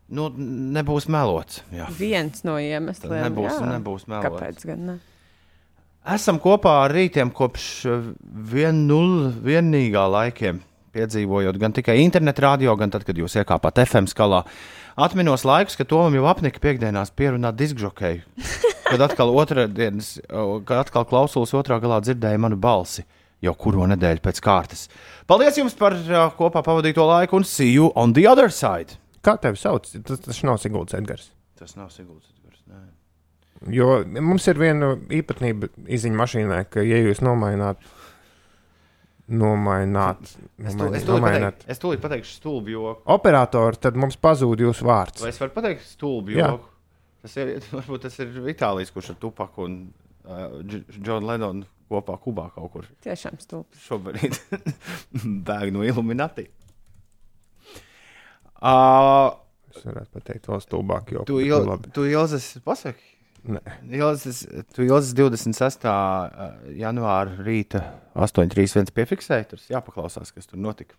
Nu, nebūs melots. Jā. Viens no iemesliem. Tad nebūs- jā. nebūs melots. Kāpēc gan ne? Esam kopā ar rītiem kopš eh, vien nulle vienīgā laikiem. Piedzīvojot gan tikai internetu radio, gan tad, kad jūs iekāpāt FM skalā. Atminos laikus, kad Tomam jau apnika piekdienās pierunāt diskžokeju. Kad atkal, otrdienas, o, kad atkal klausulis otrā galā dzirdēja manu balsi jau kuro nedēļu pēc kārtas. Paldies jums par uh, kopā pavadīto laiku un see you on the other side. Kā tevi sauc? Tas, tas nav Sigulds Edgars. Tas nav Sigulds. Edgars, nē. Jo mums ir viena īpatnība izziņā mašīnā, ka, ja jūs nomaināt, nomaināt, Es, tu, nomaināt, es, tūlīt pateikšu, pateikšu stulbi joku. operatoru, tad mums pazūd jūsu vārds. Vai es varu pateikt stulbi Jā. joku? Tas ir, [laughs] varbūt tas ir Vitālijs, kurš ar Tupaku un uh, Džonu Lenonu kopā Kubā kaut kur Tiešām stulbi. šobrīd [laughs] bēg no Illuminati. Uh, Es varētu pateikt, vēl stulbāk, jo tu, il, tu Ilzes, pasaki? Nē. Ilzes, tu Ilzes 26. uh, janvāra rīta 8.31 piefiksēji. Tur jāpaklausās, kas tur notika.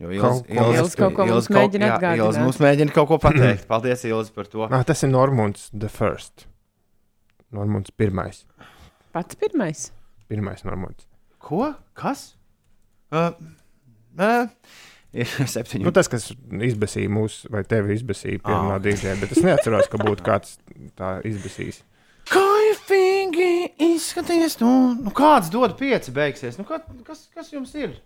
Jo Kaut ko- Ilze kaut ko mums mēģina jā, atgādināt. Ilze mums mēģina kaut ko pateikt. Paldies, Ilze, par to. Ah, tas ir Normons the First. Normons pirmais. Pats pirmais. Pirmais Normons. Ko? Kas? Uh, uh, [laughs] ir septiņi. Nu, tas, kas izbēsīja mūs, vai tevi izbēsīja Ah. pirmā dīdžē, bet es neatceros, ka būtu kāds tā izbēsījis. Kaifīgi izskaties, nu, nu kāds dod pieci beigsies. Nu, kā, kas, kas jums ir?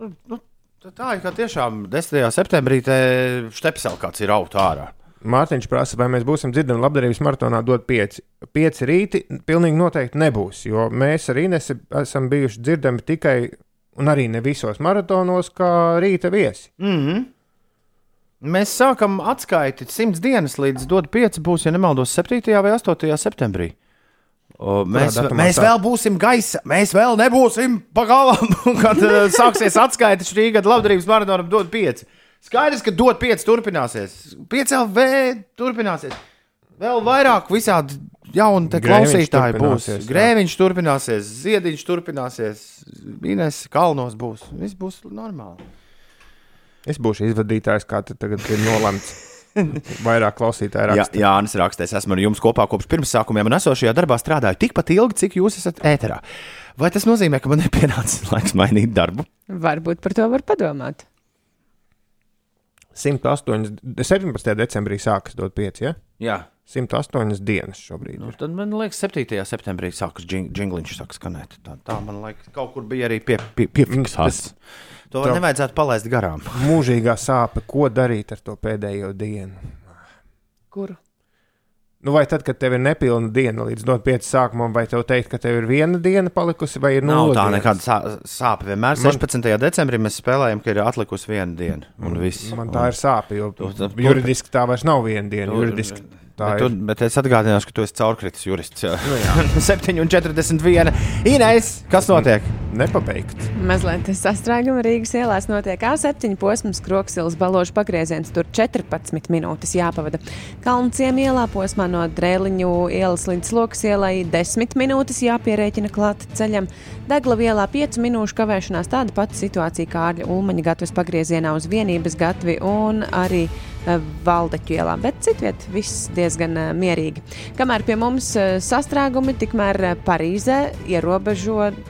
Nu, nu, tā- ir kā tiešām 10. septembrī te štepsel kāds ir aut ārā. Mārtiņš prasa, vai mēs būsim dzirdami labdarības maratonā dot pieci. Pieci rīti pilnīgi noteikti nebūs, jo mēs ar Inesu esam bijuši dzirdami tikai, un arī ne visos maratonos, kā rīta viesi. Mm -hmm. Mēs sākam atskaiti simts dienas līdz dod pieci būs, ja nemaldos, 7. vai 8. septembrī. O, mēs, mēs vēl būsim gaisa, mēs vēl nebūsim pagalam, [laughs] kad uh, sāksies atskaita šī gada labdarības maratonam dod pieci. Skaidrs, ka dod pieci turpināsies. Pieci LV turpināsies. Vēl vairāk visādi jauni klausītāji būs. jā. Grēviņš turpināsies, ziediņš turpināsies, Ines kalnos būs. Viss būs normāli. Es būšu izvadītājs, kā te tagad ir nolemts. Vairāk klausītāju Jā, raksta. Jānis rakstīs, esmu ar jums kopā kopš pirmsākumiem un esošajā darbā strādāju tikpat ilgi, cik jūs esat ēterā. Vai tas nozīmē, ka man ir pienācis [laughs] laiks mainīt darbu? Varbūt par to var padomāt. 108, 17. decembrī sākas dot 5. Ja? Jā. 108 dienas šobrīd. Nu, tad man liekas, 7. septembrī sākas jingliņš sāk skanēt. Tā, tā man liekas, kaut kur bija arī pie, pie, piefiksēts. To Tev- nevajadzētu palaist garām. [laughs] Mūžīgā sāpe, ko darīt ar to pēdējo dienu? Kuru? Nu, vai tad, kad tev ir nepilna diena līdz dot 5 sākumam, vai tev teikt, ka tev ir viena diena palikusi, vai ir Nav nulle tā dienas? nekāda sā- sāpe. Vienmēr Man- 16. decembrī mēs spēlējam, ka ir atlikusi viena diena. Un viss. Man tā ir sāpe, jo Tu- tu- juridiski tā vairs nav viena diena. Tu- Juridiski tā Bet, tu, bet es atgādināšu, ka tu esi caurkritis jurists. Jā, nu, 7,41. [laughs] Inês, kas notiek? Nepabeigt. Mazliet sastrēguma Rīgas ielās notiek A7 posms, Kroksilas balāžu pagrieziens. Tur 14 minūtes jāpavada. Kalnciem ielā posmā no Drēliņu ielas līdz Lokas ielai 10 minūtes jāpierēķina klāt ceļam. Degla ielā 5 minūšu kavēšanās tāda pati situācija kā Ārļa Ulmaņa gatavs pagriezienā uz vienības gatvi un arī Valdeķu ielā, bet citviet viss diezgan eh, mierīgi. Kamēr pie mums eh, sastrēgumi, tikmēr eh, Parīzē ierobežo eh,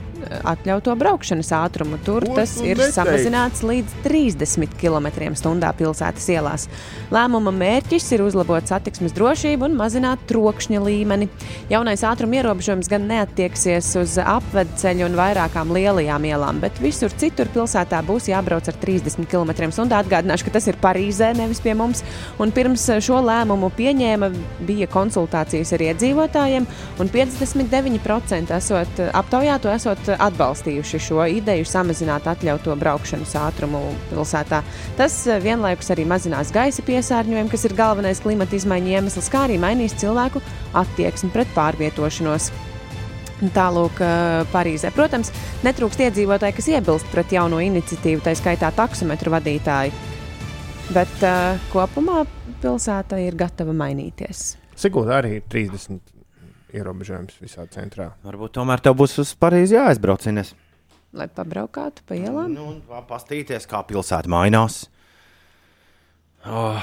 atļautu braukšanas ātrumu. Tur Ko tas tu ir neteici? samazināts līdz 30 km/h pilsētas ielās. Lēmuma mērķis ir uzlabot satiksmes drošību un mazināt trokšņa līmeni. Jaunais ātruma ierobežojums gan neatieksies uz apvedceļu un vairākām lielajām ielām, bet visur citur pilsētā būs jābrauc ar 30 km/h. Atgādināšu, ka tas ir Parīzē, nevis pie mums. Un pirms šo lēmumu pieņēma, bija konsultācijas ar iedzīvotājiem, un 59% esot aptaujāto esot atbalstījuši šo ideju samazināt atļautu braukšanas ātrumu pilsētā. Tas eh, vienlaikus arī mazinās gaisa piesārņojumu, kas ir galvenais klimata izmaiņu iemesls, kā arī mainīs cilvēku attieksmi pret pārvietošanos. Tālāk, Parīzē. Protams, netrūkst iedzīvotāji, kas iebilst pret jauno iniciatīvu, tā skaitā taksometru vadītāji. Bet uh, kopumā pilsēta ir gatava mainīties. Sigūda arī ir 30 ierobežojums visā centrā. Varbūt tomēr tev būs uz Parīzi jāaizbrauc. Lai pabraukātu pa ielām. Nu, pastīties, kā pilsēta mainās. Oh,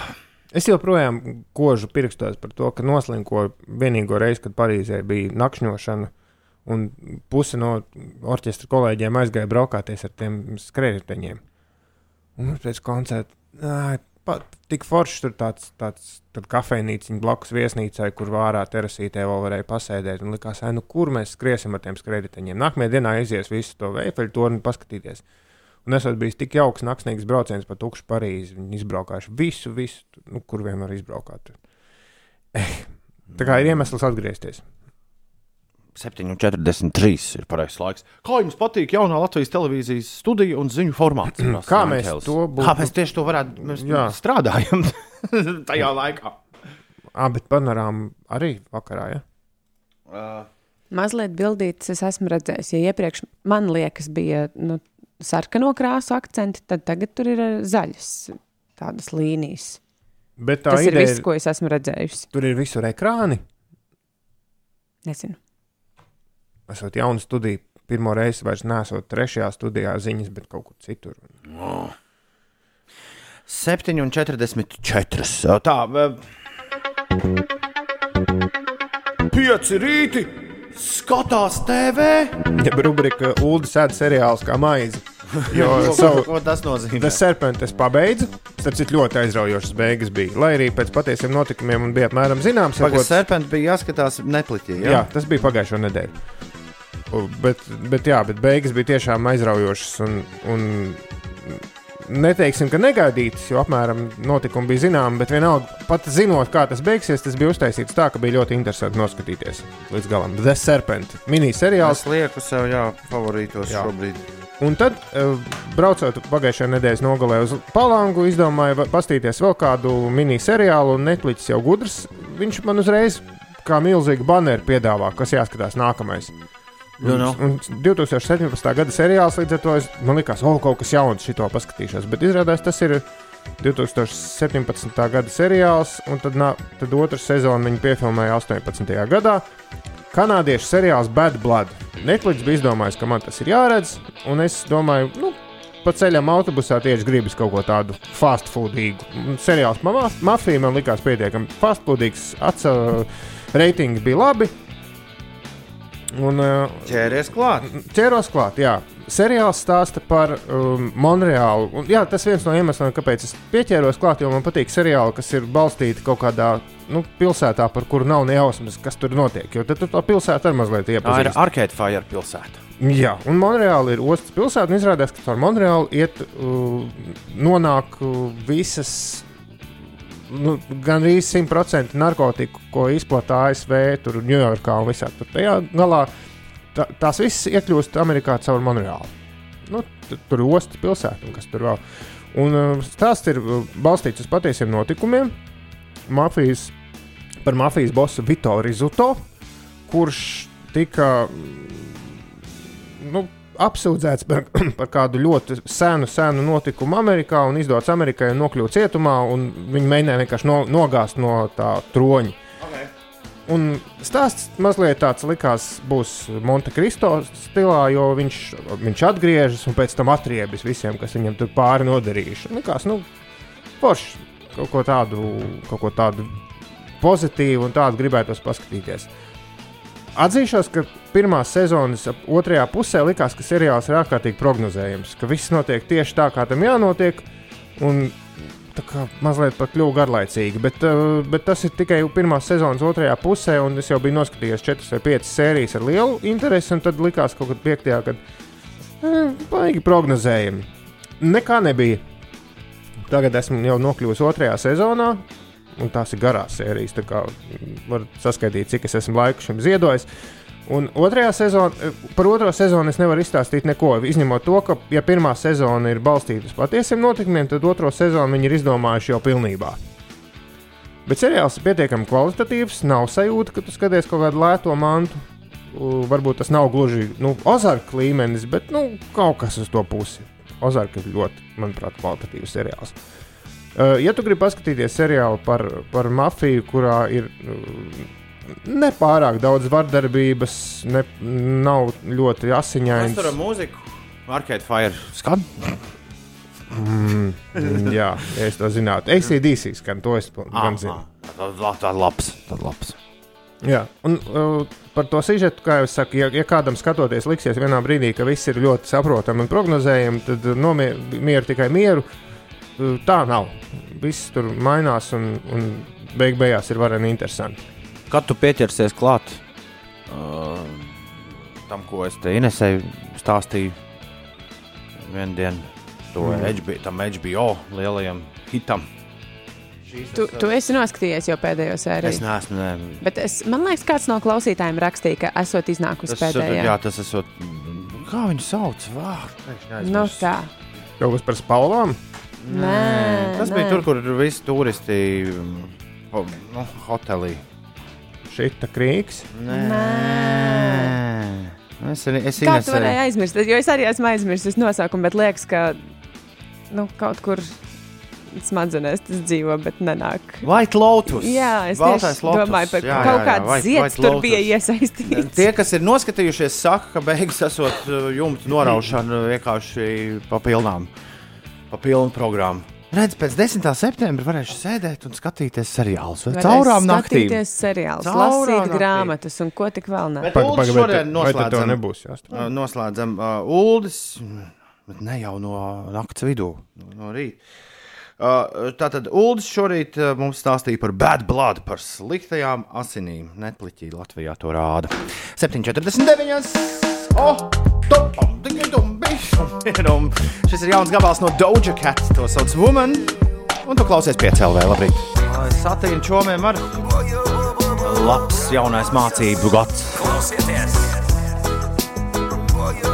Es joprojām kožu pirkstos par to, ka noslinko vienīgo reizi, kad Parīzē bija nakšņošana, un puse no orķestra kolēģiem aizgāja braukāties ar tiem skrējējiņiem. Un pēc koncerta pa- tik forši tur tāds, tāds kafejnīciņš blakus viesnīcai, kur vārā terasītē vēl varēja pasēdēt. Un likās, nu, kur mēs skriesim ar tiem skrējējiņiem. Nākamajā dienā aizies visu to veifeļu torni paskatīties. Un esot bijis tik jauks naktsnīgs brauciens pa tukšu Parīzi. Viņi izbraukājuši visu, visu, nu, kur vien var izbraukāt. Eh, tā kā ir iemesls atgriezties. 7,43 ir pareizais laiks. Kā jums patīk jaunā Latvijas televīzijas studija un ziņu formāts? [clears throat] Kā mēs Rankels. to būtu- Kā mēs tieši to varētu mēs strādājam [laughs] [laughs] tajā laikā? Ah, bet panorāma arī vakarā. Ja? Uh, Mazliet bildītas es esmu redzējis. Ja iepriekš man liekas, bija nu, sarkano krāsu akcenti, tad tagad tur ir zaļas tādas līnijas. Bet tā Tas ir ideja viss, ko es esmu redzējis. Tur ir visur ekrāni. Nezinu. Esot jauna studija, pirmo reizi vairs nesot trešajā studijā ziņas, bet kaut kur citur. 7,44. Tā, pieci rīti, skatās TV. Ja rubrika Ulu sēž seriāls kā maize. [laughs] Jo savu, ko tas nozīmē? Tas serpents es pabeidzu. Tas ir ļoti aizraujošas beigas. Bija. Lai arī pēc patiesiem notikumiem un bija apmēram zināms, Pagaidām, sakot- serpents bija jāskatās nepliķī. Jā, jā tas bija pagājušo nedēļu. Bet, bet, jā, bet beigas bija tiešām aizraujošas. Un, un neteiksim, ka negaidītas, jo apmēram notikumi bija zināmi. Bet vienalga, pat zinot, kā tas beigsies, tas bija uztaisīts tā, ka bija ļoti interesanti noskatīties līdz galam. The Serpent miniseriāls. Es lieku sev, jā, favorītos Jā. šobrīd. Un tad, eh, braucot pagājušajā nedēļas nogalē uz Palangu, izdomāju pastīties vēl kādu miniseriālu, un Netflix jau gudrs. Viņš man uzreiz kā milzīgu baneru piedāvā, kas jāskatās nākamais. Nu, nu. Un, un 2017. gada seriāls līdz ar to es, man likās, o, kaut kas jauns, šito paskatīšos. Bet izrādās, tas ir 2017. gada seriāls, un tad, nā, tad otrs sezonu viņi piefilmēja 18. gadā. Kanādiešu seriāls Bad Blood. Netflix bija izdomājis, ka man tas ir jāredz, un es domāju, nu, pa ceļam autobusā tieši gribas kaut ko tādu fast foodīgu. Seriāls ma- Mafija man likās pietiekami fast foodīgs, atcēlus reitingi bija labi. Un, uh, Ķēries klāt. ķēros klāt, jā. Seriāls stāsta par um, Monreālu. Un, jā, tas viens no iemesliem, kāpēc es pieķēros klāt, jo man patīk seriāli, kas ir balstīti kaut kādā nu, pilsētā, par kuru nav ne jausmas, kas tur notiek. Jo tad tu to pilsētu arī mazliet Tā ir iepazīsti. Arcade Fire pilsēta. Jā, un Monreāla ir ostas pilsēta. Izrādās, ka caur Monreālu iet, uh, nonāk uh, visas. Nu, Gan arī 100% narkotiku, ko izplatīja ASV, tur Ņujorkā un visā tur. Tajā galā tā, tās visas iekļūst Amerikā caur Monreālu. Nu, tur ir ostas pilsēta un kas tur vēl. Un uh, stāsts ir uh, balstīts uz patiesiem notikumiem. Mafijas, par mafijas bosu Vito Rizuto, kurš tika nu, apsūdzēts par, [clears throat] par kādu ļoti senu, senu notikumu Amerikā un izdots Amerikai un nokļūt cietumā. un Viņi mēģināja vienkārši no, nogāzt no tā troņa. Okay. Un stāsts mazliet tāds likās, būs Montecristo stilā, jo viņš, viņš atgriežas un pēc tam atriebis visiem, kas viņam tur pāri nodarījuši. Likās, nu, forši kaut ko tādu, kaut ko tādu pozitīvu un tādu gribētos paskatīties. Atzīšos, ka pirmās sezonas otrajā pusē likās, ka seriāls ir ārkārtīgi prognozējams, ka viss notiek tieši tā, kā tam jānotiek. Un tā kā mazliet pat kļuva garlaicīgi, bet, uh, bet tas ir tikai pirmās sezonas otrajā pusē, un es jau biju noskatījies 4 vai 5 sērijas ar lielu interesi, un tad likās kaut kad piektajā, kad uh, baigi prognozējami. Nekā nebija. Tagad esmu jau nokļuvis otrajā sezonā, un tās ir garās sērijas. Tā kā var saskaitīt, cik es esmu laiku šim ziedojis. Un otrajā sezonā, par otro sezonu es nevaru izstāstīt neko. Izņemot to, ka, ja pirmā sezona ir balstīta uz patiesiem notikumiem, tad otro sezonu viņi ir izdomājuši jau pilnībā. Bet seriāls ir pietiekami kvalitatīvs. Nav sajūta, ka tu skaties kaut kādu lēto mantu. Varbūt tas nav gluži nu, Ozarka līmenis, bet nu, kaut kas uz to pusi. Ozarka ir ļoti, manuprāt, kvalitatīvs seriāls. Uh, ja tu gribi paskatīties seriālu par, par mafiju, kurā ir uh, nepārāk daudz vardarbības, ne, nav ļoti asiņains. tur ar mūziku. Arcade Fire skan. Mm, mm, jā, ja es to zinātu. ACDC skan, to es gan zinu. Tā ir labs. Tā ir labs. Jā, un uh, par to sižetu, kā jau es saku, ja, ja kādam skatoties, liksies vienā brīdī, ka viss ir ļoti saprotami un prognozējami, tad nomieru tikai mieru. Uh, tā nav. Viss tur mainās un, un beig beigās ir vareni interesanti. Kad tu pieķersies klāt uh, tam, ko es te Inesēju stāstīju vienu dienu, to Mm. HBO, tam HBO lielajam hitam. Tu, tu esi noskatījies jau pēdējo sēriju. Es neesmu. Ne, Bet es, man liekas, kāds no klausītājiem rakstīja, ka esot iznākusi tas, pēdējā. jā, tas esot. Kā viņu sauc? Vā, pēkšņi Nu, tā. Kaut kas par spalvām? Nē, Tas nē. bija tur, kur visi turisti mm, ho, nu, hotelī. Šita krīks. Nē. Es, es Kā tu Inesei- varēji aizmirst? Jo es arī esmu aizmirsis nosaukumu, bet liekas, ka nu, kaut kur smadzenēs tas dzīvo, bet nenāk. White Lotus. Jā, es Baltais tieši Lotus. domāju par Jā, kaut ziedu, White tur Lotus. bija iesaistīts. Tie, kas ir noskatījušies, saka, ka beigas esot uh, jumta noraušana vienkārši pa pilnām, pa pilnu programmu. Redz, pēc 10. septembra varēšu sēdēt un skatīties seriālus. vai Caurām naktīm. Skatīties seriālus, lasīt naktīm. grāmatas un ko tik vēl ne. Bet Paga, Uldis paga, bet- šodien vai tad tev noslēdzam. nebūs jāstrādā? Uh, Noslēdzam uh, Uldis, bet ne jau no naktas vidū, no rīta. Uh, Tātad Uldis šorīt uh, mums stāstīja par bad blood, par sliktajām asinīm. Netpliķī Latvijā to rāda. 7,49. Oh. Šis ir jauns gabals no Doja Cat. To sauc Woman. Un tu klausies piecēlē, labrīt. Satīna čomiem ar labs jaunais mācību gads. Klausieties!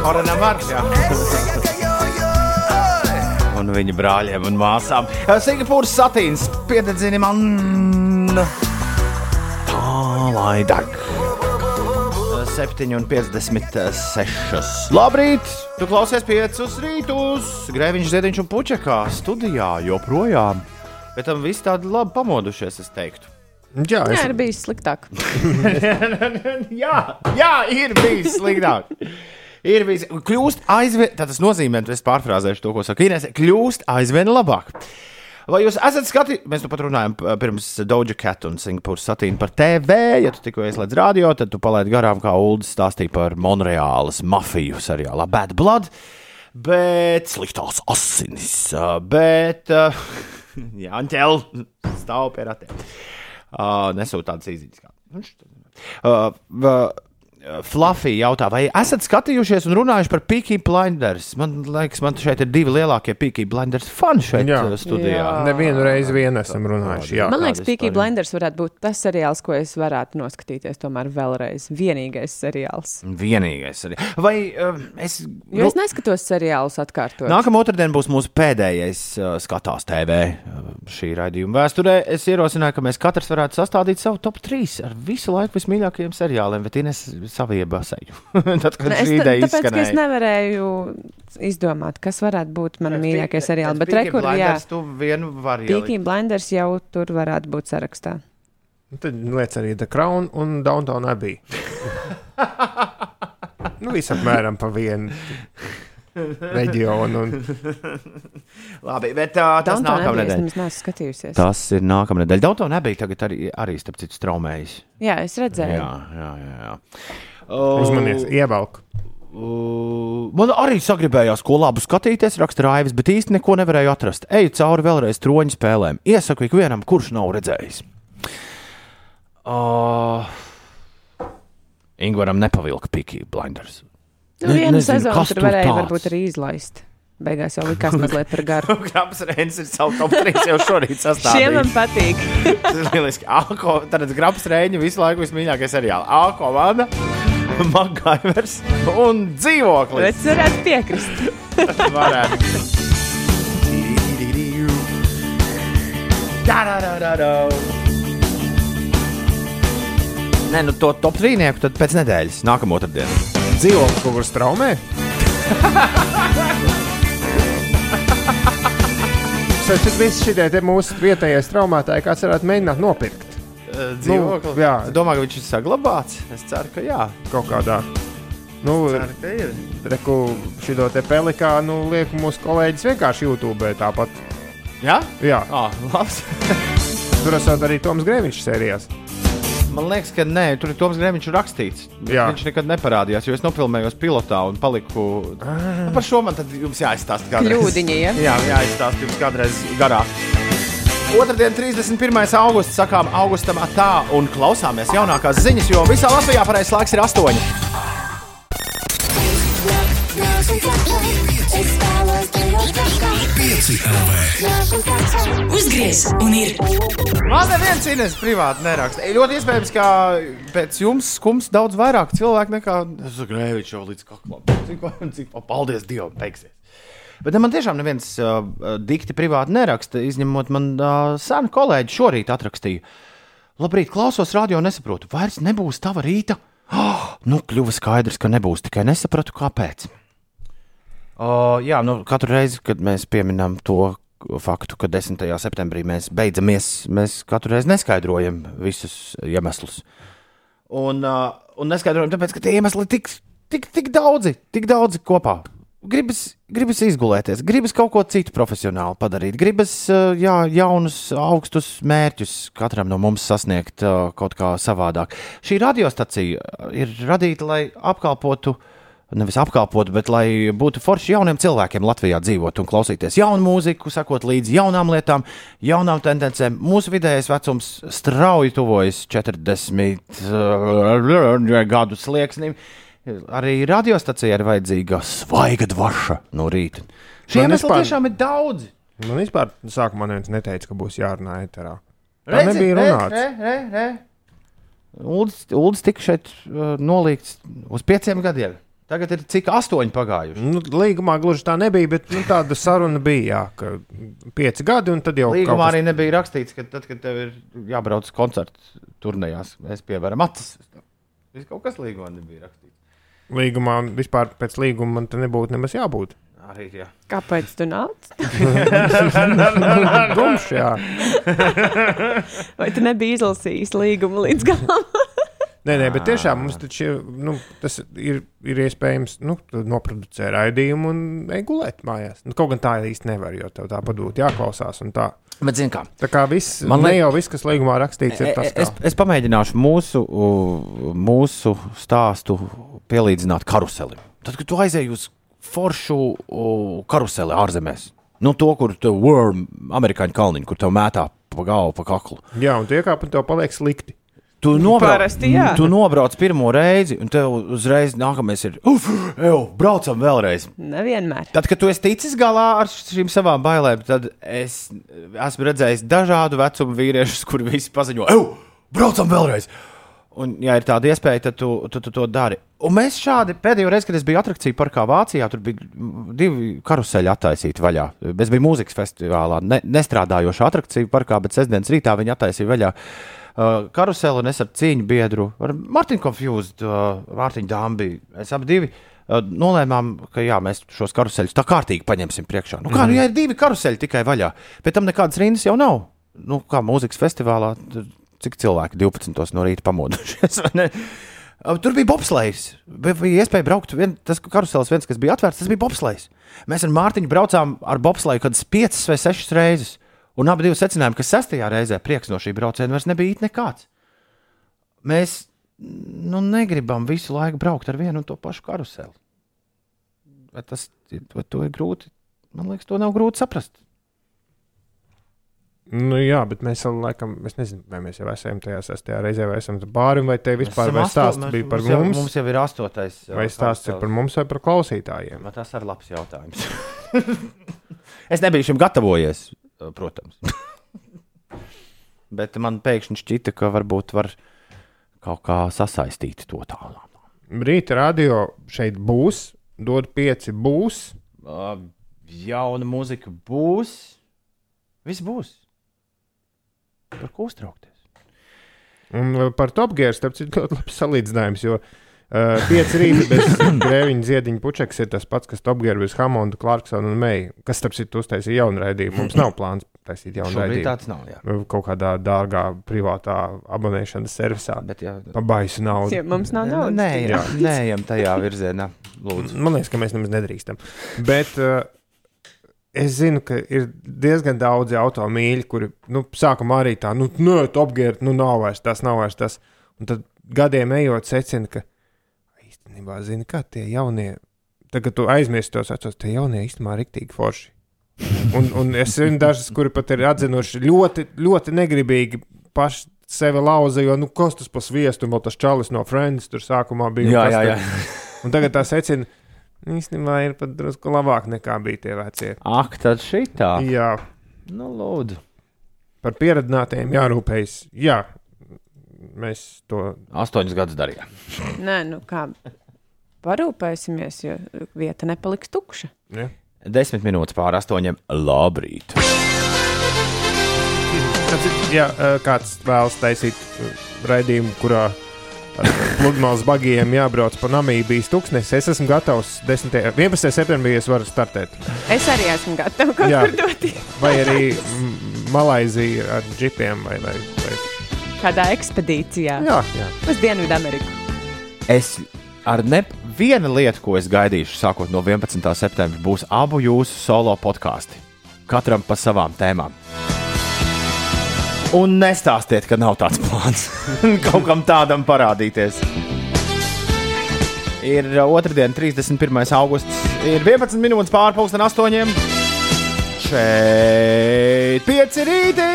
Oranam ar, jā. Un viņa brāļiem un māsām. Singapūras satīns piededzina man. Tā lai deg. 7,56. Labrīt! Tu klausies piecus rītus. Grēviņš, Ziedņš un Puķekā studijā joprojām. Bet tam viss tādi labi pamodušies, es teiktu. Jā, Jā, es, ir bijis sliktāk. [laughs] [laughs] jā, jā, ir bijis sliktāk. Ir bijis, kļūst aizvien, tā tas nozīmē, es pārfrāzēšu to, ko saka Inês, kļūst aizvien labāk. Vai jūs esat skatījušies? Mēs nu pat runājām p- pirms Doja Cat un Singapūras satīna par TV. Ja tu tikko ieslēdz radio, tad tu palaidi garām, kā Ulas stāstīja par Monreālas mafiju seriālā Bad Blood. Bet sliktās asinis. Bet, ā, [laughs] jā, Anķel, stāv pie ratiem. Uh, Nesūt tādas izziņas. kā. Uh, uh, Fluffy jautā, vai esat skatījušies un runājuši par Peaky Blinders? Man liekas, man šeit ir divi lielākie Peaky Blinders fani šeit Jā. uh, studijā. Jā. Nevienu reizi vien esam runājuši. Jā. Man liekas, Peaky? Blinders varētu būt tas seriāls, ko es varētu noskatīties tomēr vēlreiz. Vienīgais seriāls. Vienīgais. Arī. Vai uh, es. Jo es neskatos seriālus atkārtot. Nākamā otrdiena būs mūsu pēdējais uh, skatās TV uh, šī raidījuma vēsturē. Es ierosināju, ka mēs katrs varētu sastādīt savu top 3 ar visu laiku vismīļākajiem seriāliem, bet Ines saviebu seju. [laughs] Tad, kad Ne, Es, ideja tāpēc, ka es nevarēju izdomāt, kas varētu būt mani mīļākie seriāli. Bet rekur, jā, Tu vienu vari Peaky Blinders jau tur varētu būt sarakstā. Tad liec arī The Crown un Downtown Abbey. [laughs] nu, visapmēram pa vienu [laughs] reģionu. Un... [laughs] Labi, bet uh, tas nākamā nedēļa. nemaz neesmu skatījusies. Tas ir nākamā nedēļa. Daudzā nebija tagad arī, arī starp citu, straumējis. Jā, es redzēju. Jā, jā, jā. jā. Uzmanies, ievelk. Uh, man arī sagribējās, ko labu skatīties, raksta Raivis, bet īsti neko nevarēju atrast. Eju cauri vēlreiz troņu spēlēm. Iesaku ikvienam, kurš nav redzējis. Uh, Ingūram nepavilka Peaky Blinders. Nu, Ne- vienu sezonu tur varēja tāds. varbūt arī izlaist. Beigās jau likās mazliet par garu. [laughs] Grāmatas Rēns ir savu top 3 jau šorīt Šiem sastādījis. man patīk. [laughs] Tas ir lieliski. Alko, tad Grāmatas Rēņa visu laiku vismīļākais seriāls. Alko vada, [laughs] Magaivers un dzīvoklis. Bet varētu piekrist. Varētu. Da-da-da-da-da. Nē, nu to top trīnieku tad pēc nedēļas, nākamā otrdiena. Dzīvoklis kaut kur straumē. [laughs] Tad viss šie te mūsu vietējie straumētāji, kāds varētu mēģināt nopirkt. Dzīvoklis. Nu, jā. Es domāju, ka viņš ir saglabāts. Es ceru, ka jā. Kaut kādā. Nu, reku šito te pelikānu liek mūsu kolēģis vienkārši YouTube tāpat. Jā? Jā, Ah, labs. [laughs] tur esot arī Toms Grēviņš sērijās. Man liekas, ka nē, tur ir Toms Grēviņš rakstīts. Viņš nekad neparādījās, jo es nofilmējos pilotā un paliku. Nu, par šo man tad jums jāizstāsta kādreiz. Kļūdiņa, ja? Jā, jāizstāsta jums kādreiz garāk. Otradien, 31. augusts, sakām augustam tā un klausāmies jaunākās ziņas, jo visā Latvijā pareizais laiks ir 8. Uzgriez un ir Man neviens cīnās privāti neraksta. Ļoti iespējams, ka pēc jums skums daudz vairāk cilvēku nekā Grēvičs jau līdz kaklam. [laughs] Cik, cik paldies Dievam, beigsies. Bet man tiešām neviens uh, dikti privāti neraksta, izņemot man uh, senu kolēģi šorīt atrakstīja. Labrīt, klausos radio, nesaprotu, vairs nebūs tava rīta. Oh, [gasps] nu, kļuva skaidrs, ka nebūs, tikai nesapratu, kāpēc. Uh, jā, nu, katru reizi, kad mēs pieminam to faktu, ka 10. septembrī mēs beidzamies, mēs katru reizi neskaidrojam visus iemeslus. Un, uh, un neskaidrojam, tāpēc, ka tie iemesli ir tik, tik, tik daudzi, tik daudzi kopā. Gribas, gribas izgulēties, gribas kaut ko citu profesionāli padarīt, gribas uh, jā, jaunus, augstus mērķus katram no mums sasniegt uh, kaut kā savādāk. Šī radiostacija ir radīta, lai apkalpotu nevis apkalpot, bet lai būtu forši jauniem cilvēkiem Latvijā dzīvot un klausīties jaunu mūziku, sakot līdzi jaunām lietām, jaunām tendencēm. Mūsu vidējais vecums strauji tuvojas 40 uh, gadu slieksnim. Arī radiostacijai ir vajadzīga svaiga dvaša no rīta. Šie iemesli vispār- tiešām ir daudzi. Man vispār sākumā neviens neteica, ka būs jārunā eterā. Tā Redzi, nebija re, runāts. re, re, re. Uldis, Uldis tika šeit uh, nolikts uz pieciem gadiem. Tagad ir cik astoņi pagājuši. Nu, līgumā gluži tā nebija, bet nu, tāda saruna bija. Jā, ka pieci gadi un tad jau Līgumā kas- arī nebija rakstīts, ka tad, kad tev ir jābrauc uz koncertu turnīrās, mēs pievēram acis. Viss kaut kas līgumā nebija rakstīts. Līgumā vispār pēc līguma man te nebūtu nemaz jābūt. Arī, jā. Kāpēc tu nāc? [laughs] [laughs] Dumšs, jā. Vai tu nebija izlasījis līgumu līdz galam? Nē, nē, bet tiešām mums taču ir, nu, tas ir, ir iespējams nu, noproducēt raidījumu un gulēt mājās. Nu, kaut gan tā īsti nevar, jo tev tā padūt jāklausās tā. Bet, kā? Tā kā viss, Man ne liek- jau viss, kas līgumā rakstīts, ir tas, Es, kā. es pamēģināšu mūsu, mūsu stāstu pielīdzināt karuselim. Tad, kad tu aizēji uz foršu karuseli ārzemēs, nu, to, kur tu worm, amerikāņu kalniņu, kur tev mētā pa galvu, pa kaklu. Jā, un tie kā pat tev paliek slikti. Tu nobrauc, Parasti jā. tu nobrauc pirmo reizi, un tev uzreiz nākamais ir, uf, ej, braucam vēlreiz. Nevienmēr. Tad, kad tu esi ticis galā ar šīm savām bailēm, tad es esmu redzējis dažādu vecumu vīriešus, kuri visi paziņo, ej, braucam vēlreiz. Un, ja ir tāda iespēja, tad tu, tu, tu to dari. Un mēs šādi pēdējo reizi, kad es biju atrakciju parkā Vācijā, tur bija mm, divi karuseļi attaisīti vaļā. Es biju mūzikas festivālā, ne, nestrādājošā atrakciju parkā, bet sestdienas rītā viņi attaisīja vaļā. Uh, karuseli un es ar cīņu biedru, ar Martinu Confused, uh, Mārtiņu Dāmbi. Mēs abi divi uh, nolēmām, ka jā, mēs šos karuseļus tā kārtīgi paņemsim priekšā. Nu, kā, nu, ja ir divi karuseļi tikai vaļā, bet tam nekādas rindas jau nav. Nu, kā mūzikas festivālā, cik cilvēki 12. no rīta pamodušies. [laughs] Uh, Tur bija bobslēgs. Bija iespēja braukt. Vien, tas karusels, viens, kas bija atvērts, tas bija bobslēgs. Mēs ar Mārtiņu braucām ar bobslēgu kādas piecas vai sešas reizes. Un abi secinājām, ka sestajā reizē prieks no šī brauciena vairs nebija it nekāds. Mēs nu, negribam visu laiku braukt ar vienu un to pašu karuseli. Vai tas vai to ir grūti? Man liekas, to nav grūti saprast. Nu, jā, bet mēs jau laikam, es nezinu, vai mēs jau esam tajā sestajā reizē, vai esam bārim, vai te vispār vai stāsts asto- bija par mums. Jau, mums, mums jau ir astotais. vai stāsts ir par mums vai par klausītājiem. Man tas ir labs jautājums. [laughs] es nebiju šim gatavojies, protams. [laughs] Bet man pēkšņi šķita, ka varbūt var kaut kā sasaistīt to tālāk. Rīta radio šeit būs, dod pieci būs. Uh, jauna mūzika būs. Viss būs. Par ko uztraukties? Un uh, par Top Gear, starp citu, ļoti labs salīdzinājums, jo uh, pieci rīti bez [clears throat] grēviņa ziediņa pučeks ir tas pats, kas Top Gear bez Hamonda, Clarksona un Meija, kas, starp citu, uztaisīja jaunu raidījumu. Mums nav plāns taisīt jaunu Šobrīd raidījumu. tāds nav. Jā. Uh, Kaut kādā dārgā privātā abonēšanas servisā. Bet, jā, Pa baisu naudu. Ja mums nav naudas. Nē, Jā. nē, ejam tajā virzienā. Lūdzu. Man liekas, ka mēs nemaz nedrīkstam. Bet uh, es zinu, ka ir diezgan daudzi automīļi, kuri nu, sākumā arī tā, nu, nē, apgērt, nu, nav vairs tas, nav vairs tas. Un tad gadiem ejot, secina, ka īstenībā, zini, kā tie jaunie, tagad tu aizmirsti tos vecos, tie jaunie īstenībā riktīgi forši. [laughs] Un, un es zinu dažus, kuri pat ir atzinuši ļoti, ļoti negribīgi paši sevi lauza, jo, nu, kas tas pa sviestu, un vēl tas čalis no Friends tur sākumā bija. Jā, jā, jā. [laughs] Un tagad tā secina, īstenībā ir pat drusku labāk nekā bija tie vecie. Ak, tad šī tā. Jā, Nu, lūdzu. par pieredzinātiem jārūpējas. Jā, mēs to. Astoņus gadus darījām. [laughs] Nē, nu kā. Parūpēsimies, jo vieta nepaliks tukša. Ja. Desmit minūtes pāri astoņiem. Labrīt! Ja kāds vēlas taisīt raidījumu, kurā ar pludmales bagiem jābrauc pa Namībijas tūkstnesi, es esmu gatavs 10. 11. septembrī es varu startēt. Es arī esmu gatava kaut Jā. kur doties. Vai arī Malaizija ar džipiem vai, vai, vai. Kādā ekspedīcijā Jā, jā. uz Dienvidu Ameriku. Es ar ne viena lieta, ko es gaidīšu, sākot no 11. septembra, būs abu jūsu solo podkāsti. Katram pa savām tēmām. Un nestāstiet, ka nav tāds plāns [laughs] kaut kam tādam parādīties. Ir otrdiena, 31. augusts, ir 11 minūtes pārpusdien astoņiem. Šeit pieci rīti,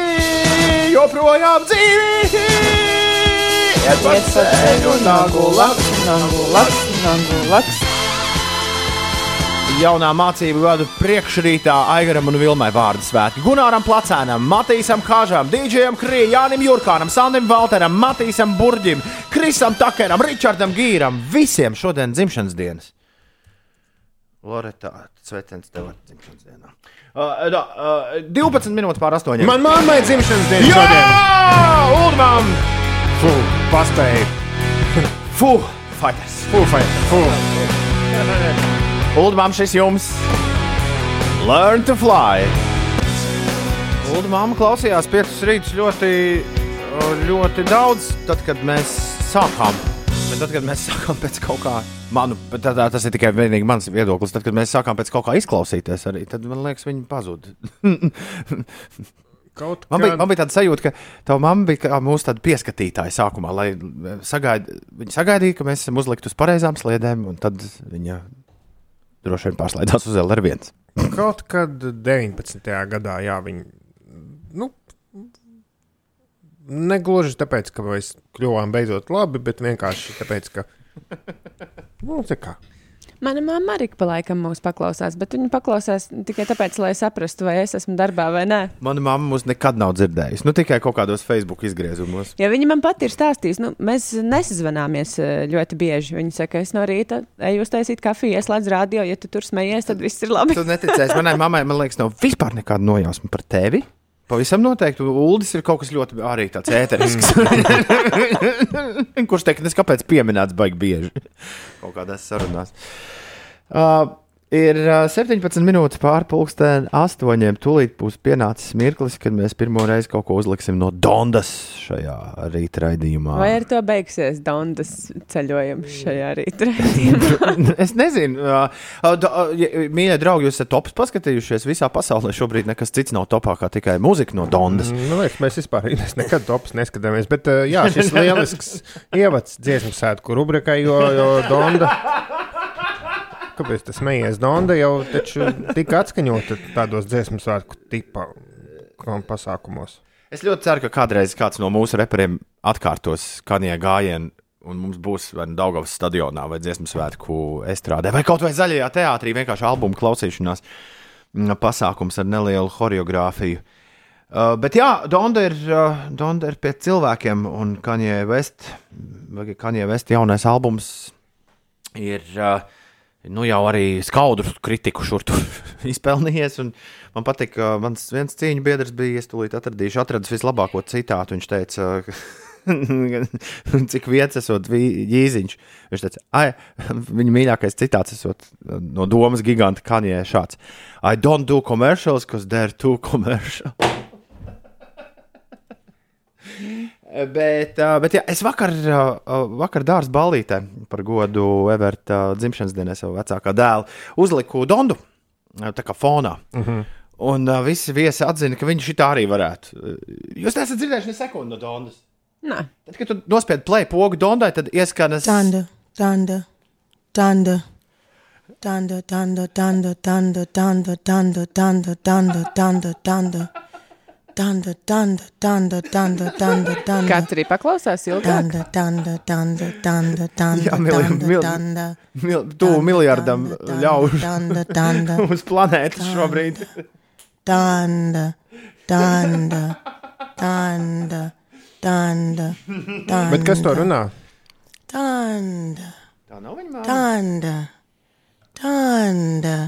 joprojām dzīvi! Iet pa ceļu, nagu laks, nagu laks, nagu laks. Jaunā mācību gadu priekšrītā Aigaram un Vilmai vārdu svētki. Gunāram Placēnam, Matīsam Kāžam, Dīdžejam Krī, Jānim Jurkānam, Sandim Valteram, Matīsam Burģim, Krisam Takeram, Ričardam Gīram. Visiem šodien dzimšanas dienas. Loreta, sveiciens tev ar dzimšanas dienā. Uh, da, uh, 12 minūtes pār 8. Man mammai dzimšanas diena Jā! šodien! Ulmam! Fu, paspēju! [laughs] Fu! Fighters! Fu, fight! Fu! Ulmam šis jums! Learn to fly! Ulda māma klausījās piecus rītus ļoti, ļoti daudz, tad, kad mēs sākām, bet tad, kad mēs [laughs] sākām pēc kaut kā, manu, tā, tā, tas ir tikai vienīgi mans viedoklis, tad, kad mēs sākām pēc kaut kā izklausīties, arī, tad man liekas, viņi pazuda. [laughs] Kaut Man bija, kā- man bija tāda sajūta, ka tā mamma bija kā mūsu pieskatītāja sākumā, lai sagaid, viņa sagaidīja, ka mēs esam uzlikti uz pareizām sliedēm, un tad viņa droši vien pārslēdzās uz LR1. Kaut kad 19. gadā, jā, viņi. Nu, negluži tāpēc, ka mēs kļuvām beidzot labi, bet vienkārši tāpēc, ka. [laughs] Nu, tā kā. Mana mamma arī pa laikam mūs paklausās, bet viņa paklausās tikai tāpēc, lai saprastu, vai es esmu darbā vai nē. Mana mamma mūs nekad nav dzirdējusi, nu tikai kaut kādos Facebook izgriezumos. Ja viņa man pat ir stāstījusi, nu, mēs nesazvanāmies eh, ļoti bieži. Viņa saka, es no rīta eju uztaisīt kafiju, ieslēdz radio, ja tu tur smejies, tad viss ir labi. Tu neticēsi, manai mammai, man liekas, nav vispār nekāda nojausma par tevi. Pavisam noteikti. Uldis ir kaut kas ļoti arī tāds ēterisks. [laughs] Kurš tehniski kāpēc pieminēts baigi bieži kaut kādās sarunās. Uh, ir uh, 17 minūtes pārpusdienas, 8. Tūlīt būs pienācis mirklis, kad mēs pirmo reizi kaut ko uzliksim no Dondas šajā rīta raidījumā. Vai ar to beigsies Dondas ceļojums šajā rīta? raidījumā? [laughs] es nezinu, mīļie draugi, jūs esat tops paskatījušies. Visā pasaulē šobrīd nekas cits nav topā kā tikai mūzika no Dondas. Nu, liekas, mēs vispār [laughs] nekad topus neskatāmies. Bet jā, šis [laughs] lielisks ievads dziesmu sēdku rubrikai, jo, jo Donda. Kāpēc tas smējies? Donda jau taču tika atskaņota tādos dziesmu svētku tipa um, pasākumos. Es ļoti ceru, ka kādreiz kāds no mūsu reperiem atkārtos Kanija gājienu. Un mums būs vai nu Daugavas stadionā, vai dziesmu svētku estrādē, vai kaut vai zaļajā teātrī vienkārši albuma klausīšanās mm, pasākums ar nelielu choreogrāfiju. Uh, bet jā, Donda ir, uh, Donda ir pie cilvēkiem, un Kanija Vest, vai Kanija Vest jaunais albums ir uh, nu, jau arī skaudru kritiku šur tur [laughs] izpelnījies. Man patīk, ka mans viens cīņu biedrs bija, es tūlīt atradīšu, atradis vislabāko citātu. Viņš teica, cik [laughs] vietas esot ģīziņš. Viņš teica, ai, viņa mīļākais citāts esot no domas giganta Kanijai šāds. I don't do commercials, because they're too commercial. [laughs] Bet, bet jā, es vakar, vakar dārza ballītē par godu Everta dzimšanas dienai savu vecākā dēlu uzliku Dondu tā kā fonā. Uh -huh. Un uh, visi viesi atzina, ka viņš šitā arī varētu. Jūs neesat dzirdējuši ne sekundi no Dondas. Nē. Tad, kad tu nospied play pogu Dondai, tad ieskanas. Danda, danda, danda. Danda, danda, danda, danda, danda, danda, danda, danda, danda, Tanda, tanda, tanda, tanda, tanda, tanda. Katri paklausās ilgāk. Tanda, tanda, tanda, tanda, tanda, Jā, mil, mil, tanda, mil, tuvu miljardam ļaužu tanda, tanda, uz planētas šobrīd. Tanda, tanda, tanda, tanda, tanda. Bet kas to runā? Tanda. Tā nav viņa māma. Tanda, tanda,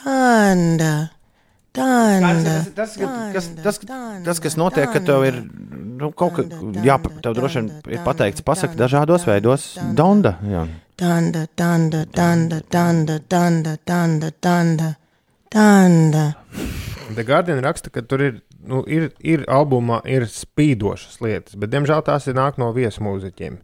tanda danda. Tas, kas, tas, tas, kas notiek, ka tev ir nu, kaut kas, jā, tev droši vien ir pateikts, pasaki dažādos veidos, Donda. Jā. Danda, danda, danda, danda, danda, danda, danda, danda. The Guardian raksta, ka tur ir, nu, ir, ir albumā ir spīdošas lietas, bet diemžēl tās ir nāk no viesmūziķiem.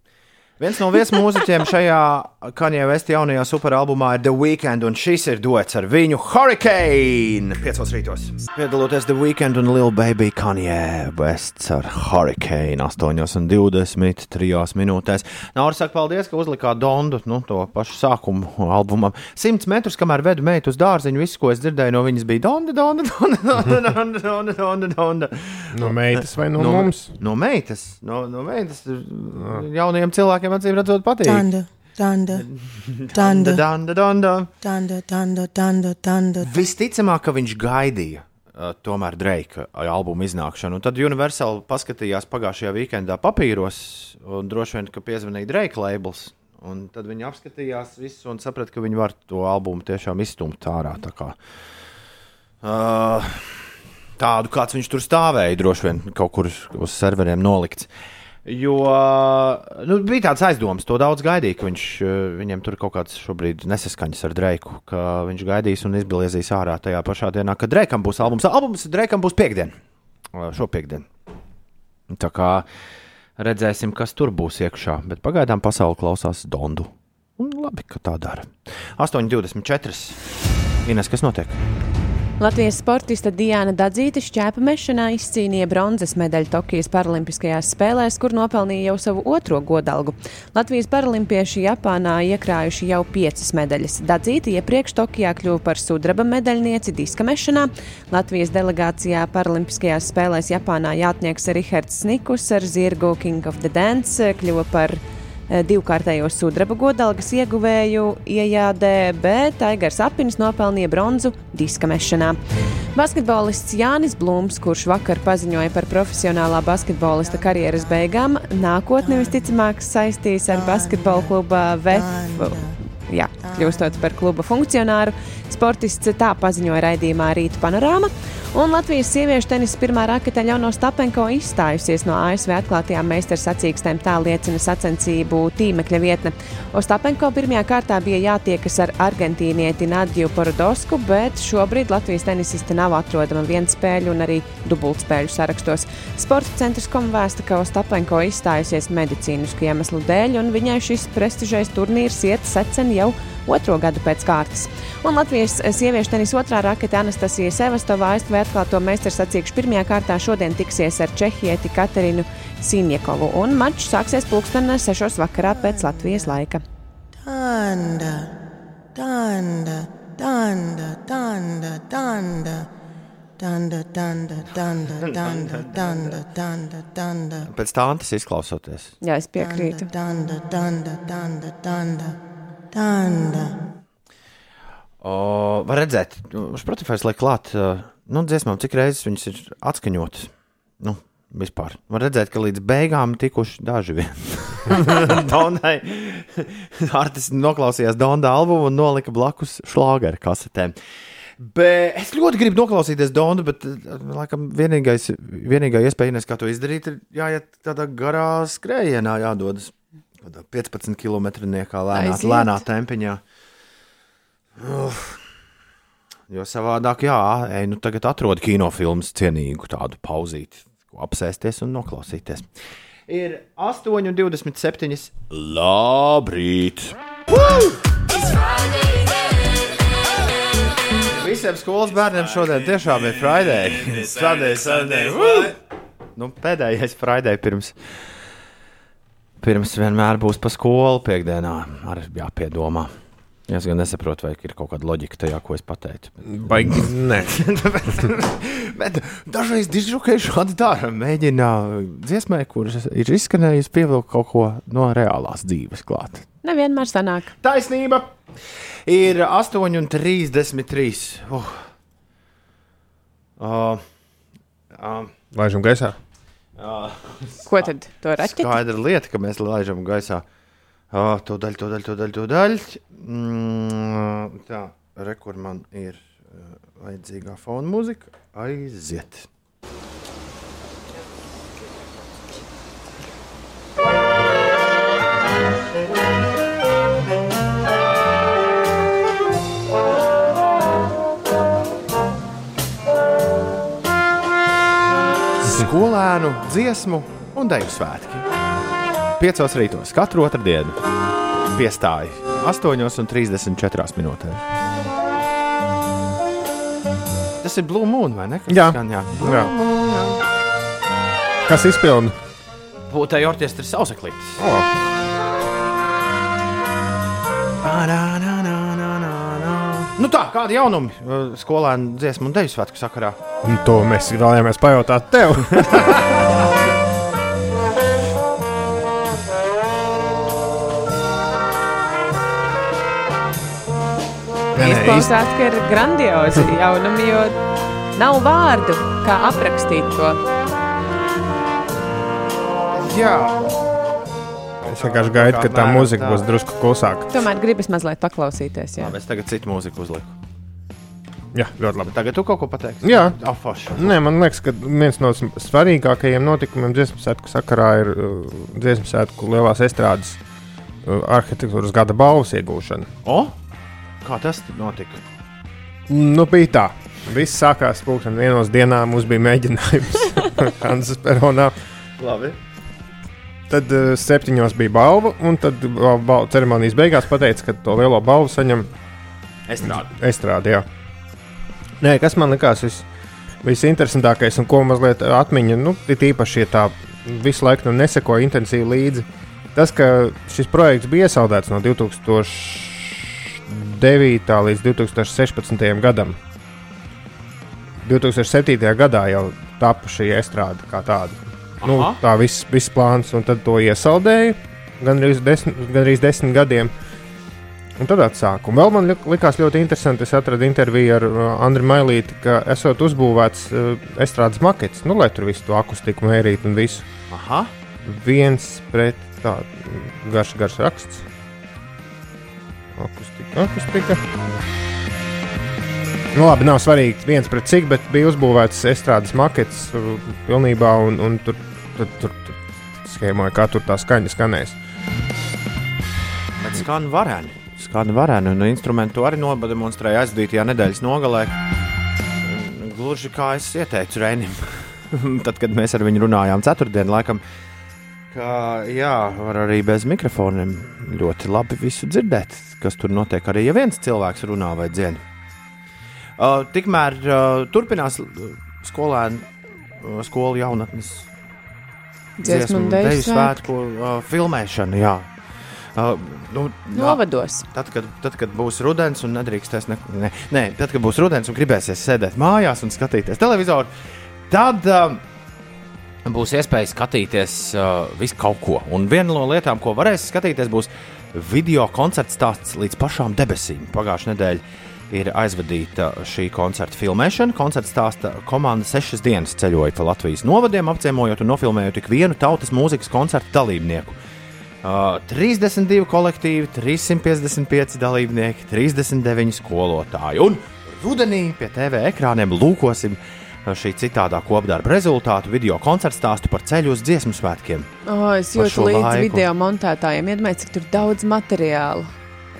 Viens no viesmūziķiem šajā Kanjē Vesta jaunajā superalbumā ir The Weeknd, un šis ir dots ar viņu Hurricane! Piecos rītos. Piedaloties The Weeknd un Lil Baby Kanjē Vests ar Hurricane 8,23 minūtēs. Nauris saka, paldies, ka uzlikāt Dondu, nu, to pašu sākumu albumam. Simts metrus, kamēr vedu meitu uz dārziņu, viss, ko es dzirdēju no viņas, bija Donda, Donda, Donda, Donda, [laughs] Donda, Donda, Donda, Donda. No meitas vai no mums? No meitas, no, no meitas. Jaunajiem cilvēkiem acīm redzot patīk. Danda, [laughs] danda, danda, Danda, danda. danda, danda, danda, danda. Visticamāk, ka viņš gaidīja uh, tomēr Dreika albuma iznākšanu. Un tad Universal paskatījās pagājušajā weekendā papīros, un droši vien, ka piezvanīja Dreika labels. Un tad viņi apskatījās visu un saprata, ka viņi var to albumu tiešām izstumt ārā. Tā kā, uh, tādu, kāds viņš tur stāvēja, droši vien kaut kur uz serveriem nolikts. Jo nu, bija tāds aizdoms, to daudz gaidīja, ka viņš, eh, viņiem tur kaut kāds šobrīd nesaskaņas ar Dreiku, ka viņš gaidīs un izbliezīs ārā tajā pašā dienā, kad Dreikam būs albums. Albums Dreikam būs piekdien, šo piekdienu. Tā kā Redzēsim, kas tur būs iekšā. Bet pagaidām pasaule klausās Dondu. Un labi, ka tā dara. 8,24. Ines, kas notiek? Latvijas sportiste Diana Dadzīte šķēpa mešanā izcīnīja bronzas medaļu Tokijas Paralimpiskajās spēlēs, kur nopelnīja jau savu otro godalgu. Latvijas paralimpieši Japānā iekrājuši jau piecas medaļas. Dadzīte iepriekš Tokijā kļuva par sudraba medaļnieci diska mešanā. Latvijas delegācijā Paralimpiskajās spēlēs Japānā jātnieks Rihards Snikus ar zirgu King of the Dance kļuva par divkārtējo sudraba godalgas ieguvēju iejādē, bet Aigars Apinis nopelnīja bronzu diska mešanā. Basketbolists Jānis Blūms, kurš vakar paziņoja par profesionālā basketbolista karjeras beigām, nākotnē visticamāk saistīs ar basketbola kluba VF. Jā, kļūstot par kluba funkcionāru, sportists tā paziņoja raidījumā Rīta panorāma. Un Latvijas sieviešu tenisa pirmā rakete Ļauno Stapenko izstājusies no ASV atklātajām meistars sacīkstēm, tā liecina sacensību tīmekļa vietne. Ostapenko pirmajā kārtā bija jātiekas ar argentīnieti Nadju Porodosku, bet šobrīd Latvijas tenisiste nav atrodama vienspēļu un arī dubultspēļu sarakstos. Sporta centrs kom vēsta, ka Ostapenko izstājusies medicīnisku iemeslu dēļ, un viņai šis prestižais turnīrs iet secen jau otro gadu pēc kārtas. Un Latvijas sieviešu tenisa otrā rakete Anastasija Sevastovā ASV atklāto meistaru sacīkšu pirmajā kārtā šodien tiksies ar Čehieti Katerinu Sinjekovu, un mačs sāksies pulkstenē 6 vakarā pēc Latvijas laika. Tanda, tanda, tanda, tanda, tanda. Tanda, tanda, tanda, tanda, tanda, tanda, tanda. Pēc tādas izklausoties. Jā, es piekrītu. Tanda, tanda, tanda, tanda, tanda. O, var redzēt, Spotify liek klāt, nu, dziesmām, cik reizes viņas ir atskaņotas. Nu, vispār. Var redzēt, ka līdz beigām tikuši daži vien. [laughs] Donai. Artis noklausījās Donda albumu un nolika blakus šlāgeru kasetēm. Bet es ļoti gribu noklausīties Donu, bet laikam vienīgais, vienīgā iespēja, kā to izdarīt, ir jāiet tādā garā skrējienā, jādodas. Kādā 15 km lēnā, lēnā tempiņā. Uf. Jo savādāk, jā, ej, nu tagad atrod kinofilmu cienīgu tādu pauzīti, ko apsēsties un noklausīties. Ir 8,27. Labrīt! Visiem skolas bērniem šodien tiešām ir Friday. Friday, [laughs] Sunday. Woo! Nu, pēdējais Friday pirms. Pirms vienmēr būs pa skolu piekdienā. Arī jāpiedomā. Es gan nesaprotu, vai ir kaut kāda loģika tajā, ko es pateicu. Baigi, nē. [laughs] Bet dažreiz dižukai šādi dara. Mēģina dziesmai, kuras ir izskanējusi, pievilkt kaut ko no reālās dzīves klāt. Nevienmēr sanāk. Taisnība! Ir 8,33. Uh. Uh. Uh. Laižam gaisā. Uh. Ko tad? Skaidra lieta, ka mēs laižam gaisā. Uh, daļu, to daļu, to daļu. Mm, tā, re, kur man ir uh, vajadzīgā fona mūzika. Aiziet! Skolēnu dziesmu un deju svētki. Piecos rītos katru otrdienu piestāja 8,34 minūtēs. Tas ir Blue Moon, vai ne? Kas Jā. Skan, jā. Jā. Kas izpilda? Būtēji orķestris sausaklītis. Oh. Nu tā, kādi jaunumi uh, skolēnu dziesmu un deju svētku sakarā? Un To mēs vēlējāmies pajautāt tev. Izklausās, ka ir grandiozi jaunumi, jo nav vārdu, kā aprakstīt to. Jā. Es vienkārši gaidu, ka tā mūzika tā. būs drusku klusāka. Tomēr gribas mazliet paklausīties. Jā. Labi, es tagad citu mūziku uzliku. Jā, ļoti labi. Tagad tu kaut ko pateiksi? Jā. Afaši. Nē, man liekas, ka viens no svarīgākajiem notikumiem dziesmu svētku sakarā ir uh, dziesmu svētku lielās estrādes uh, arhitektūras gada balvas iegūšana. O? Kā tas notika? Nu, bija tā. Viss sākās pulksten vienos dienā, mums bija mēģinājums [laughs] Kansas peronā. Labi. tad uh, septiņos bija balva, un tad uh, bal ceremonijas beigās pateica, ka to lielo balvu saņem Estrāde. Estrāde, jā. Nē, kas man likās vis, visinteresantākais un ko mazliet atmiņa, nu, ir īpaši, ja tā visu laiku nu, nesekoja intensīvi līdzi. Tas, ka šis projekts bija iesaldēts no 2009. līdz 2016. gadam. 2007. gadā jau tapu šī estrāde kā tāda. Nu, Aha. tā viss, viss plāns, un tad to iesaldēja gan arī desmit, gandrīz desmit gadiem. Un tad atsāka. Un vēl man lik- likās ļoti interesanti. Es atradu interviju ar uh, Andriu Mailīti, ka esot uzbūvēts uh, estrādes makets, nu, lai tur visu to akustiku mērītu un visu. Aha. Viens pret tādu garš, garš raksts. Akustika, akustika. Nu, labi, nav svarīgi, viens pret cik, bet bija uzbūvēts estrādes makets uh, pilnībā, un, un tur, tur, tur, tur schēmoja, kā tur tā skaņa skanēs. Bet skan varēni. Skan varēni, un instrumentu arī nodemonstrēja aizdītajā nedēļas nogalē. Gluži kā es ieteicu Rēnim, [laughs] tad, kad mēs ar viņu runājām ceturtdienā, laikam, ka jā, var arī bez mikrofoniem ļoti labi visu dzirdēt, kas tur notiek. Arī ja viens cilvēks runā vai dziedā. Uh, tikmēr uh, turpinās uh, skolēnu, uh, skolu jaunatnes Dziesmu deju svētku uh, filmēšana. Jā. Uh, nu, Novados. Tad kad, tad, kad būs rudens un nedrīkstēs, ne, ne, nē, tad, kad būs rudens un gribēsies sēdēt mājās un skatīties televizoru, tad uh, būs iespēja skatīties uh, visu kaut ko. Un viena no lietām, ko varēs skatīties, būs video koncerts stāsts līdz pašām debesīm. Pagājušā nedēļa ir aizvadīta šī koncerta filmēšana. Koncerta stāsta komanda sešas dienas ceļoja pa Latvijas novadiem, apciemojot un nofilmējot ik vienu tautas mūzikas koncerta dalībnieku. Uh, 32 kolektīvi, 355 dalībnieki, 39 skolotāji. Un rudenī pie TV ekrāniem lūkosim uh, šī citādā kopdarba rezultātu video koncertu stāstu par ceļu uz dziesmu svētkiem. Oh, es jūtu šo līdzi laiku. video montētājiem. Iedomājieties, cik tur daudz materiāla.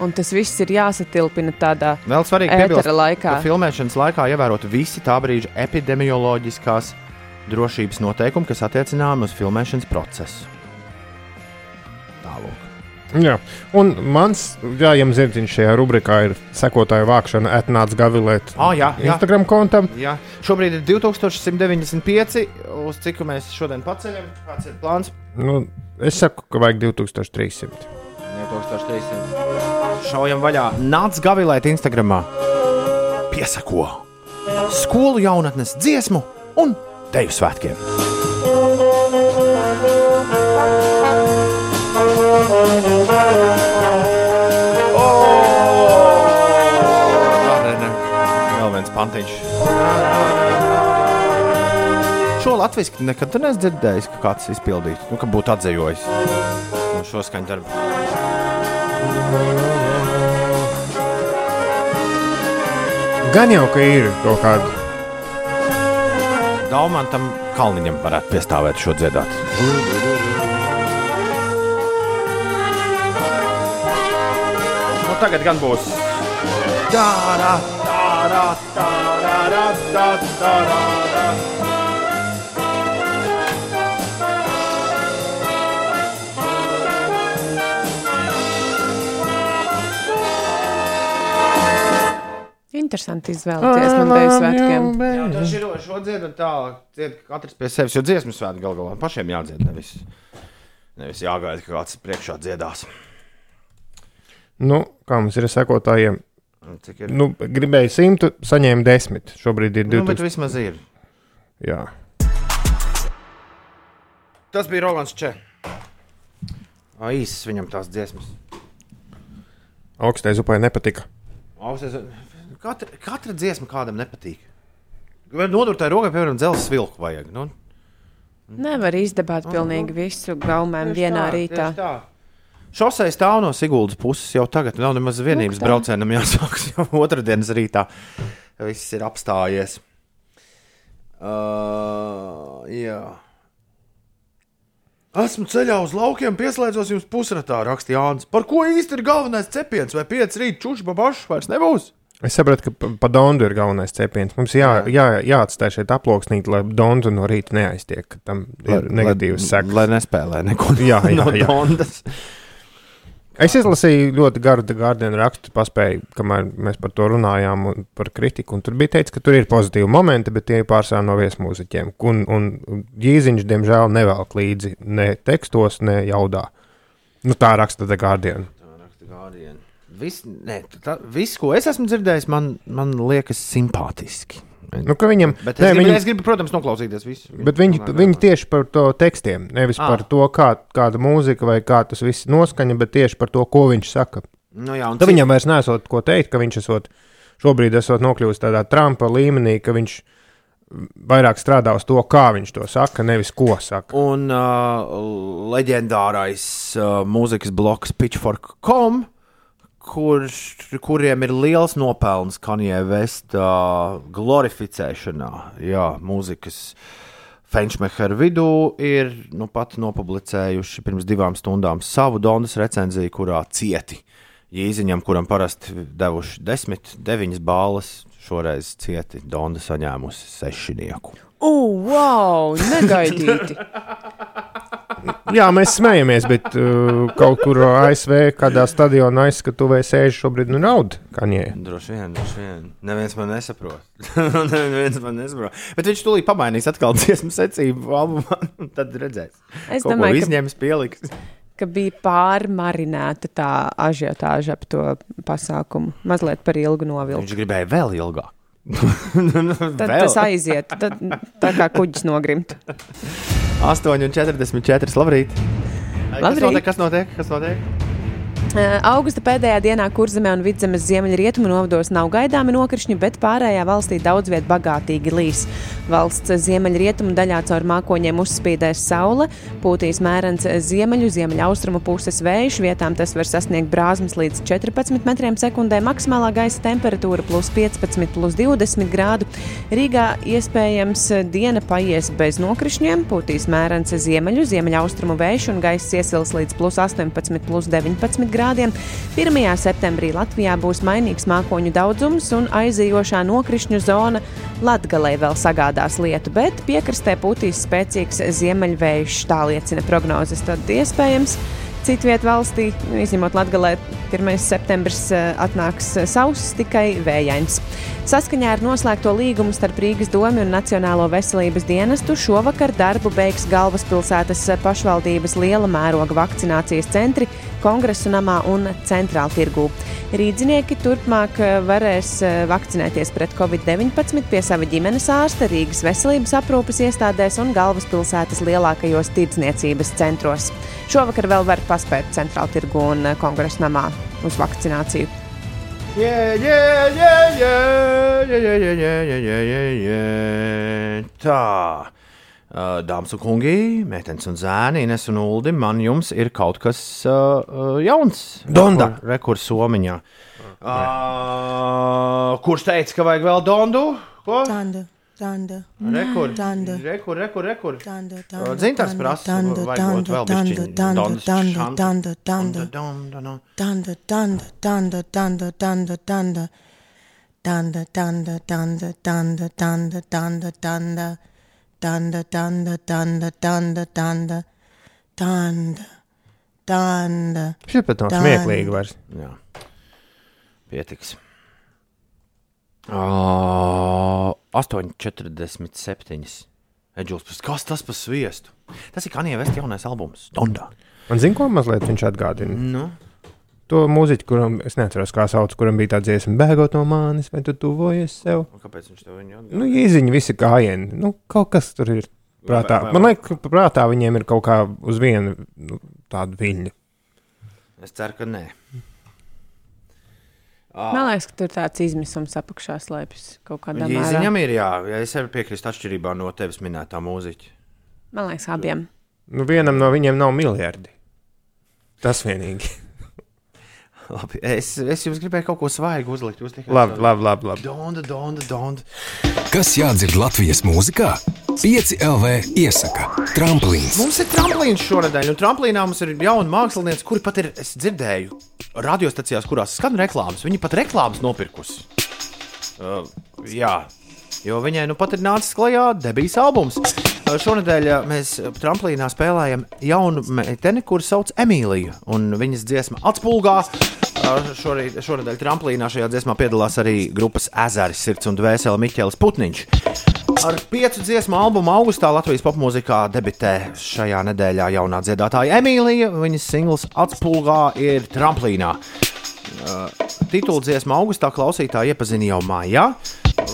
Un tas viss ir jāsatilpina tādā Vēl piebilst, laikā. filmēšanas laikā ievērot visi tā brīža epidemioloģiskās drošības noteikumi, kas attiecināmi uz filmēšanas procesu. Tālāk. Jā, un mans jājams zirdziņš šajā rubrikā ir sekotāju vākšana etnāts gavilēt Ah, jā, jā. Instagram kontam. Jā, šobrīd ir 2195. Uz cik mēs šodien paceļam? Kāds ir plāns? Nu, es saku, ka vajag 2300. 2300. Šaujam vaļā. Nāc gavilēt Instagramā. Piesako skolu jaunatnes dziesmu un teju svētkiem. Vēl viens pantiņš. Šo latviešu nekad neesmu dzirdējis, ka kāds izpildītu, nu, ka būtu atzējojis no šo skaņu darbu. Gan jau, ka ir kaut kāda. Daumantam Kalniņam varētu piestāvēt šo dziedāt. Tagad gan būs. Dārā, dārā, dārā, dārā, dārā. Interesanti izvēlēties man deju svētkiem. Jā, tas ir šo dziedu un tālāk. Dzied katrs pie sevis, jo dziesmu svētki gal galā pašiem jādzied. Nevis, nevis jāgaida, ka kāds priekšā dziedās. Nu, kā mums ir sekotājiem? Cik ir? Nu, gribēju simtu, saņēmu desmit. Šobrīd ir Nu, bet 2000. vismaz ir. Jā. Tas bija Rolands Čē. Īsas viņam tās dziesmas. Augstai zupai nepatika. Ausies, Katra, katra dziesma kādam nepatīk. Vai nodurtai rokai, piemēram, dzelzceļa vilku vajag? Nu, Nevar izdabāt pilnīgi visu gaumēm vienā rītā. Šosei stāv no Siguldas puses jau tagad. Nav nemaz vienības Lūk tā. braucienam jāsākas jau [laughs] otrdienas rītā. Viss ir apstājies. Uh, jā. Esmu ceļā uz laukiem, pieslēdzos jums pusratā, rakstīja Jānis. Par ko īsti ir galvenais cepiens? Vai pieci rīt čūši pa pašu vairs nebūs? Es saprotu, ka pa- Dondu ir galvenais cepiens. Mums jā, jā, jāatstāj šeit aploksnīt, lai Dondu no rīta neaiztiek. ka Tam ir negatīvas sekas. Lai nespēlē neko Jā, jā, [laughs] no jā. Dondas. Es izlasīju ļoti garu Guardian rakstu, paspēju, kamēr mēs par to runājām, un par kritiku. Un tur bija teikts, ka tur ir pozitīvi momenti, bet tie ir pārsvarā no viesmūziķiem. Un, un Jīziņš, diemžēl, nevelk līdzi ne tekstos, ne jaudā. Nu, tā raksta The Guardian. Viss, ne, tā, viss, ko es esmu dzirdējis, man, man liekas simpātiski. Nu, viņam, Bet es, nē, gribu, viņam- es gribu, protams, noklausīties visu. Bet viņi, viņi tieši par to tekstiem, nevis Ah. par to, kā, kāda mūzika vai kā tas viss noskaņa, bet tieši par to, ko viņš saka. Nu, jā, Tad cik- viņam vairs nesot ko teikt, ka viņš esot, šobrīd esot nokļuvis tādā Trumpa līmenī, ka viņš vairāk strādā uz to, kā viņš to saka, nevis ko saka. Un uh, leģendārais uh, mūzikas bloks Pitchfork.com, kurš, kuriem ir liels nopelns Kanye West uh, glorificēšanā, jā, mūzikas Fenčmeheru vidū, ir nu, pat nopublicējuši pirms divām stundām savu Dondas recenziju, kurā cieti Jīziņam, kuram parasti devuši 10, 9 balvas, šoreiz cieti Donda saņēmusi sešinieku. Ugh, wow! Negaidīti! [laughs] Jā, mēs smejamies, bet uh, kaut kur ASV, kādā stadionā aizskatuvē sēž šobrīd nu raud, Kanye. Droši vien, droši vien. Neviens man nesaprot. [laughs] Neviens man nesaprot. Bet viņš tūlīt pamainīs atkal dziesmu secību albumā. un [laughs] Tad redzēs. Es Kaut domāju, ka- izņems, pieliks. ka bija pārmarinēta tā ažiotāža ap to pasākumu. Mazliet par ilgu novilkt. Viņš gribēja vēl ilgāk. [laughs] Tad tas aiziet, tad, tā kā kuģis nogrimt. 8,44. Labrīt! Kas Labrīt. notiek? Kas notiek? Kas notiek? Uh, Augusta pēdējā dienā Kurzemē un Vidzemes ziemeļrietumu novados nav gaidāmi nokrišņi, bet pārējā valstī daudz viet bagātīgi līs. Valsts ziemeļrietumu daļā caur mākoņiem uzspīdēs saule, pūtīs mērens ziemeļu, ziemeļaustrumu puses vējš, vietām tas var sasniegt brāzmas līdz 14 metriem sekundē, maksimālā gaisa temperatūra plus 15, plus 20 grādu. Rīgā iespējams diena paies bez nokrišņiem, pūtīs mērens ziemeļu, ziemeļaustrumu vējš un gaisa iesils līdz plus 18, plus 19 grādiem. 1. septembrī Latvijā būs mainīgs mākoņu daudzums un aizījošā nokrišņu zona Latgalē vēl sagādās lietu, bet piekrastē pūtīs spēcīgs ziemeļvējš, tā liecina prognozes. Tad iespējams citviet valstī, izņemot Latgalē, 1. septembris eh, atnāks sauss, tikai vējains. Saskaņā ar noslēgto līgumu starp Rīgas domu un Nacionālo veselības dienestu šovakar darbu beigs galvaspilsētas pašvaldības liela mēroga vakcinācijas centri Kongresu namā un centrāla tirgū. Rīdzinieki turpmāk eh, varēs eh, vakcinēties pret covid-19 pie sava ģimenes ārsta Rīgas veselības aprūpes iestādēs un galvaspilsētas lielākajos tirdzniecības centros. Šovakar vēl var paspēt centrāla tirgu un eh, Kongresu namā uz vakcināciju. Yeah, yeah, yeah, yeah, yeah, yeah, yeah, yeah, yeah, yeah, yeah. Tā. Uh, Dāmas un kungi, meitenes un zēni, Ines un Uldi, man jums ir kaut kas uh, uh, jauns. Donda. Rekurs somiņā. Uh, kurš teica, ka vajag vēl dondu? Ko? Tanda, tanda. Rekur, Tanda. rekur, rekur, rekur. Tanda, Uh, tanda, Dzintars prasa, tanda, tanda, vēl tanda, tanda, tanda, tanda, tanda. Tanda, tanda, tanda, tanda, tanda, tanda. Tanda, tanda, tanda, tanda, tanda, tanda, tanda. Tanda, tanda, tanda, tanda, tanda. Tanda. Šis pat nav smieklīgi vairs. Jā. Pietiks. Uh, 8,47. Edžels, kas tas par sviestu? Tas ir Kanija Vest jaunais albums. Donda. Man zina, ko mazliet viņš atgādina. Nu. To mūziķu, kuram es neatceros, kā sauc, kuram bija tāds dziesma, bēgot no manis, vai tu tuvojies sev. Un Kāpēc viņš to viņu Nu, īziņi visi gājieni. Nu, kaut kas tur ir prātā. Vai- vai- Man liekas, ka prātā viņiem ir kaut kā uz vienu nu, tādu viļņu. Es ceru, ka nē. Man liekas, ka tur tāds izmisums apakšā slēpjas kaut kādā mērā. Viņam ir, jā, ja es arī piekrītu atšķirībā no tevis minētā mūziķa. Man liekas, abiem. Nu, vienam no viņiem nav miljardi. Tas vienīgi. Labi, es, es jums gribēju kaut ko svaigu uzlikt. Jūs tikai Labi, labi, labi. labi. Donda, donda, donda. Kas jādzird Latvijas mūzikā? 5 LV iesaka tramplīns. Mums ir tramplīns šonadēļ, un tramplīnā mums ir jauna mākslinieca, kuri pat ir, es dzirdēju, radiostacijās, kurās skan reklāmas. Viņi pat reklāmas nopirkusi. Uh, jā, jo viņai nu pat ir nācis klajā debijas albums. Šonadēļ mēs tramplīnā spēlējam jaunu meiteni, kuru sauc Emīlija. Viņas dziesma atspulgā. Šorīt, šonadēļ tramplīnā šajā dziesmā piedalās arī grupas Ezeris, Sirds un Dvēseli Miķelis Putniņš. Ar piecu dziesmu albumu augustā Latvijas popmūzikā debitē šajā nedēļā jaunā dziedātāja Emīlija. Viņas singls atspulgā ir tramplīnā. Uh, Titulu dziesmu augustā klausītāji iepazina jau mājā.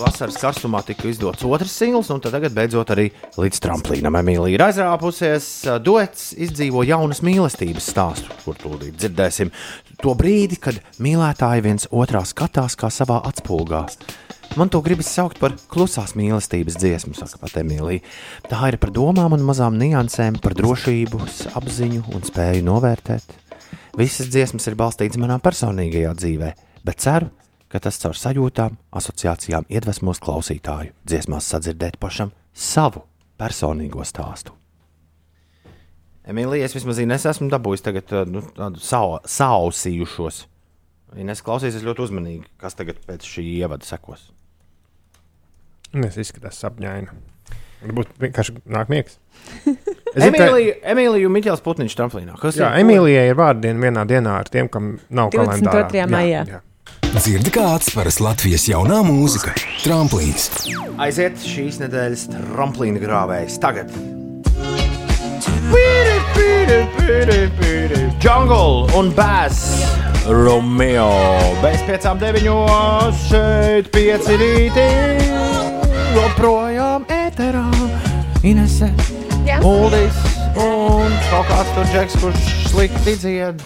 Vasaras karstumā tika izdots otrs singls, un tagad beidzot arī līdz tramplīnam Emīlija ir aizrāpusies. Duets izdzīvo jaunas mīlestības stāstu, kur tūlīt dzirdēsim to brīdi, kad mīlētāji viens otrā skatās kā savā atspulgā. Man to gribas saukt par klusās mīlestības dziesmu, saka pat Emīlija. Tā ir par domām un mazām niansēm, par drošību, apziņu un spēju novērtēt. Visas dziesmas ir balstītas manā personīgajā dzīvē, bet ceru, ka tas caur sajūtām, asociācijām iedvesmos klausītāju dziesmās sadzirdēt pašam savu personīgo stāstu. Emīlija, es vismaz zinu, es esmu dabūjis tagad uh, nu, tādu sau, sausījušos. Viņa klausīsies ļoti uzmanīgi, kas tagad pēc šī ievada sekos. Es izskatās sapņaini. Varbūt vienkārši nāk miegs. [laughs] Emīlija, Emīlija un Miķels Putniņš tramplīnā. Kas Jā, ir? Emīlijai ir vārdiena vienā dienā ar tiem, kam nav 22. kalendārā. maijā. Jā, jā. Dzirdi kā atspēras Latvijas jaunā mūzika - tramplīns. Aiziet šīs nedēļas tramplīna grāvējs tagad. Jungle un Bass Romeo. Bez piecām deviņos šeit pieci rītī. Joprojām ēterā. Inese, Jā. Uldis un kaut kāds tur džeks, kurš slikti dzied.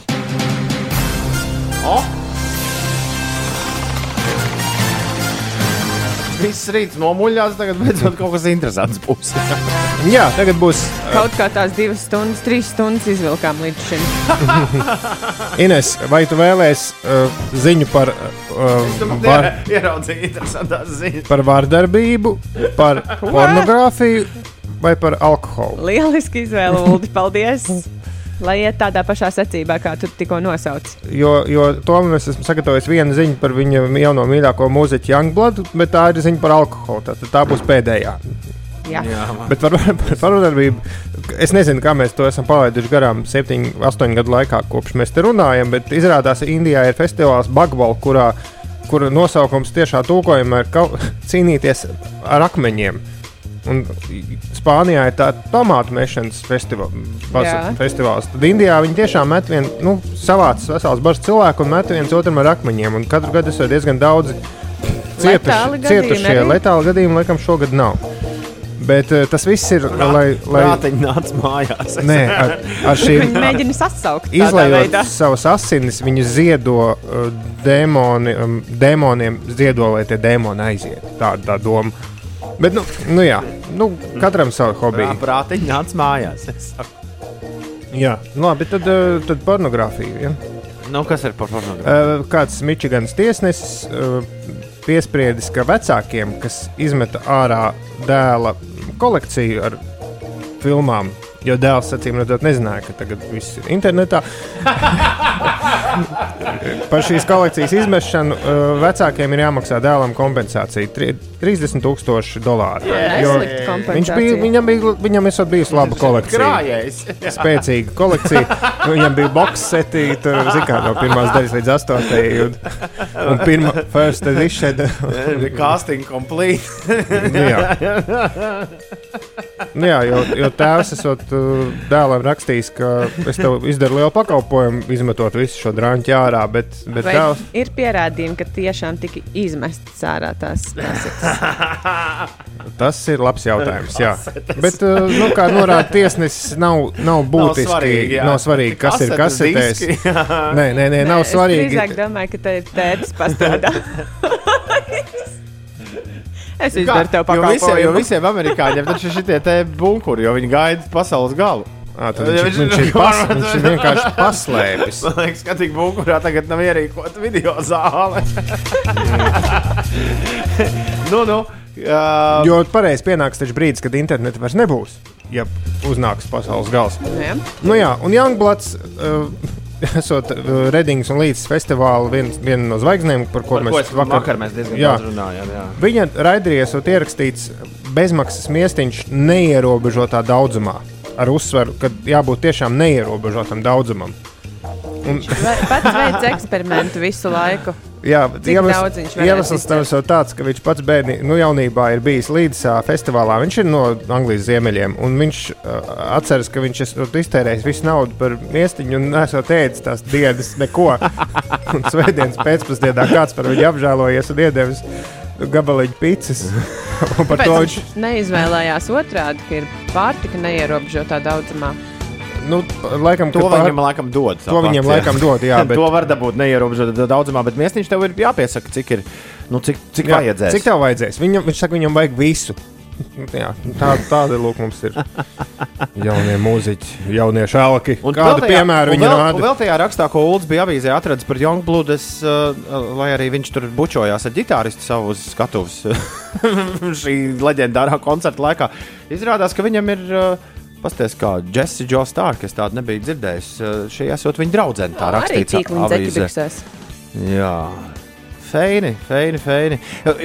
O! Viss rīts nomuļās, tagad beidzot kaut kas interesants būs. [laughs] jā, tagad būs Kaut kā tās divas stundas, trīs stundas izvilkām līdz šim. [laughs] [laughs] Ines, vai tu vēlēsies uh, ziņu par, uh, var, Ieraudzīju interesantās ziņas. par vardarbību, par pornogrāfiju vai par alkoholu? Lieliski izvēle, Ulu. Paldies! Lai iet tādā pašā secībā, kā tu tikko nosauci. Jo, jo tomēr es esmu sagatavojis vienu ziņu par viņa jauno mīļāko mūziķu Youngblood, bet tā ir ziņa par alkoholu. Tā, tā būs pēdējā. Jā. Jā, Bet par, par vardarbību es nezinu, kā mēs to esam palaiduši garām 7, 8 gadu laikā, kopš mēs te runājam. Bet izrādās, Indijā ir festivāls Bagbal, kurā kura nosaukums tiešā tulkojumā ir [laughs] cīnīties ar akmeņiem. Un Spānijā ir tāds tomātu mešanas festivā, baz- Jā. festivāls. Tad Indijā viņi tiešām met vienu, nu, savāc vesels bažas cilvēku un met viens otram ar akmeņiem. Un katru gadu ir diezgan daudz Letāli cietuši, cietušie. Letāli gadījumi, laikam, šogad nav. Bet uh, tas viss ir, lai. lai Prātiņi nāca mājās. nē, [laughs] ar, ar šīm Viņi mēģina sasaukt. Izlaižot veidā. savas asinis, viņi ziedo uh, dēmoni, um, dēmoniem, ziedo, lai tie dēmoni aiziet. Tāda tā doma. Bet, nu, nu jā, nu, katram savu hobiju. prātiņi nāca mājās. Jā, nu labi, tad, tad pornogrāfija. Ja? Nu, kas ir par pornogrāfiju? Kāds Mičigans tiesnesis piespriedis, ka vecākiem, kas izmeta ārā dēla kolekciju ar filmām, jo dēls acīm redzot, nezināja, ka tagad viss ir internetā. [laughs] Par šīs kolekcijas izmešanu vecākiem ir jāmaksā dēlam kompensācija tri- 30,000 dolāru. Kompensācija. viņš bija, viņam, bija, viņam esot bijusi laba kolekcija. Krājējs. [laughs] Spēcīga kolekcija. Viņam bija box setī, tur zin kā, no pirmās daļas līdz astotajai. Un, un pirmā, first edition. [laughs] Casting complete. Nu jā. Nu jā, jo, jo tēvs esot uh, dēlam rakstījis, ka es tev izdaru lielu pakalpojumu, izmetot visu šo drāņķi ārā, bet, bet tēvs. ir pierādījumi, ka tiešām tika izmestas ārā tās kasetes? [laughs] Tas ir labs jautājums. Jā. Bet, uh, nu, kā norāda tiesnesis, nav, nav būtiski. svarīgi, jā. nav svarīgi kas ir Kasetes kasetēs. diski. [laughs] Nē, nē, nē, nav Es svarīgi. drīzāk domāju, ka te ir tētis pastrādā. [laughs] es izdaru tev jo visiem, jo pakalpojumu. visiem amerikāņiem taču ir šitie te bunkuri, jo viņi gaida pasaules galu. À, tad viņš, viņš, ir [laughs] pas, viņš ir vienkārši [laughs] paslēpis. Man liekas, ka tik bunkurā tagad nav ierīkota video zāle. [laughs] nu, nu. Uh, Jo pareizi pienāks taču brīdis, kad interneta vairs nebūs. Ja uznāks pasaules gals. Jā. Nu jā, un Youngbloods uh, esot uh, Redingas un Līdzes festivāla vien, viena no zvaigznēm, par ko Par ko mēs es vakar mēs diezgan Jā. daudz runājām, jā. Viņa raidījā esot ierakstīts bezmaksas miestiņš neierobežotā daudzumā. Ar uzsvaru, ka jābūt tiešām neierobežotam daudzumam. Un, Pats veids eksperimentu visu laiku. Jā, varēs iemesls tam ir tāds, ka viņš pats bērni, nu, jaunībā ir bijis līdz festivālā. Viņš ir no Anglijas ziemeļiem, un viņš uh, atceras, ka viņš esot iztērējis visu naudu par miestiņu un nesot ēdis tās dienas neko. [laughs] un svētdienas pēcpusdienā kāds par viņu apžēlojies un iedevis gabaliņu pīcis. [laughs] Kāpēc viņš neizvēlējās otrādi, ka ir pārtika neierobežotā daudzumā? Nu, laikam, To pār- viņam laikam dod. To viņam laikam dod, jā, [laughs] bet- to var dabūt neierobežotā daudzumā, bet mēsniņš tev ir jāpiesaka, cik ir, nu, cik, cik Jā, vajadzēs. Cik tev vajadzēs? Viņam, viņš saka, viņam vajag visu. [laughs] Jā, tā, tāda lūk, mums ir. Jaunie mūziķi, jaunie šādi. Un Kādu tajā- piemēru viņi vēl, rāda? Vēl tajā rakstā, ko Ulus bija avīzē atradzis par Youngblood, es, uh, lai arī viņš tur bučojās ar ģitāristu savu uz skatuves [laughs] šī leģendārā koncerta laikā, izrādās, ka viņam ir. Uh, Pastāstiet, kā Jesse Jo Star, kas tādu nebija dzirdējis. Šī esot viņa draudzene, tā rakstīts. Jā. Feini, feini, feini.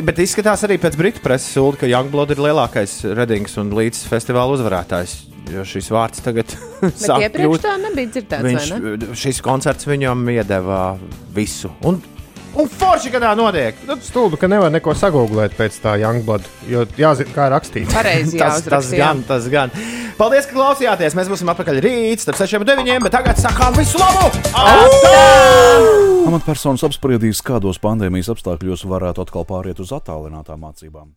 Bet izskatās arī pēc britu preses, Ulu, ka Youngblood ir lielākais Redings un līdz festivāla uzvarētājs. Jo šis vārds tagad [laughs] sāk iepriekš kļūt. tā nebija dzirdēts, Viņš, ne? šis koncerts viņam iedeva visu. Un, un forši, kad tā notiek. Nu, Stulbi, ka nevar neko sagūglēt pēc tā Youngblood, jo jāzina, kā rakstīt. Pareizi tas, tas gan, tas gan. Paldies, ka klausījāties. Mēs būsim atpakaļ rīt, starp 6 un 9, bet tagad sakām visu labu! Amatpersonas apspriedīs, kādos pandēmijas apstākļos varētu atkal pāriet uz attālinātām mācībām.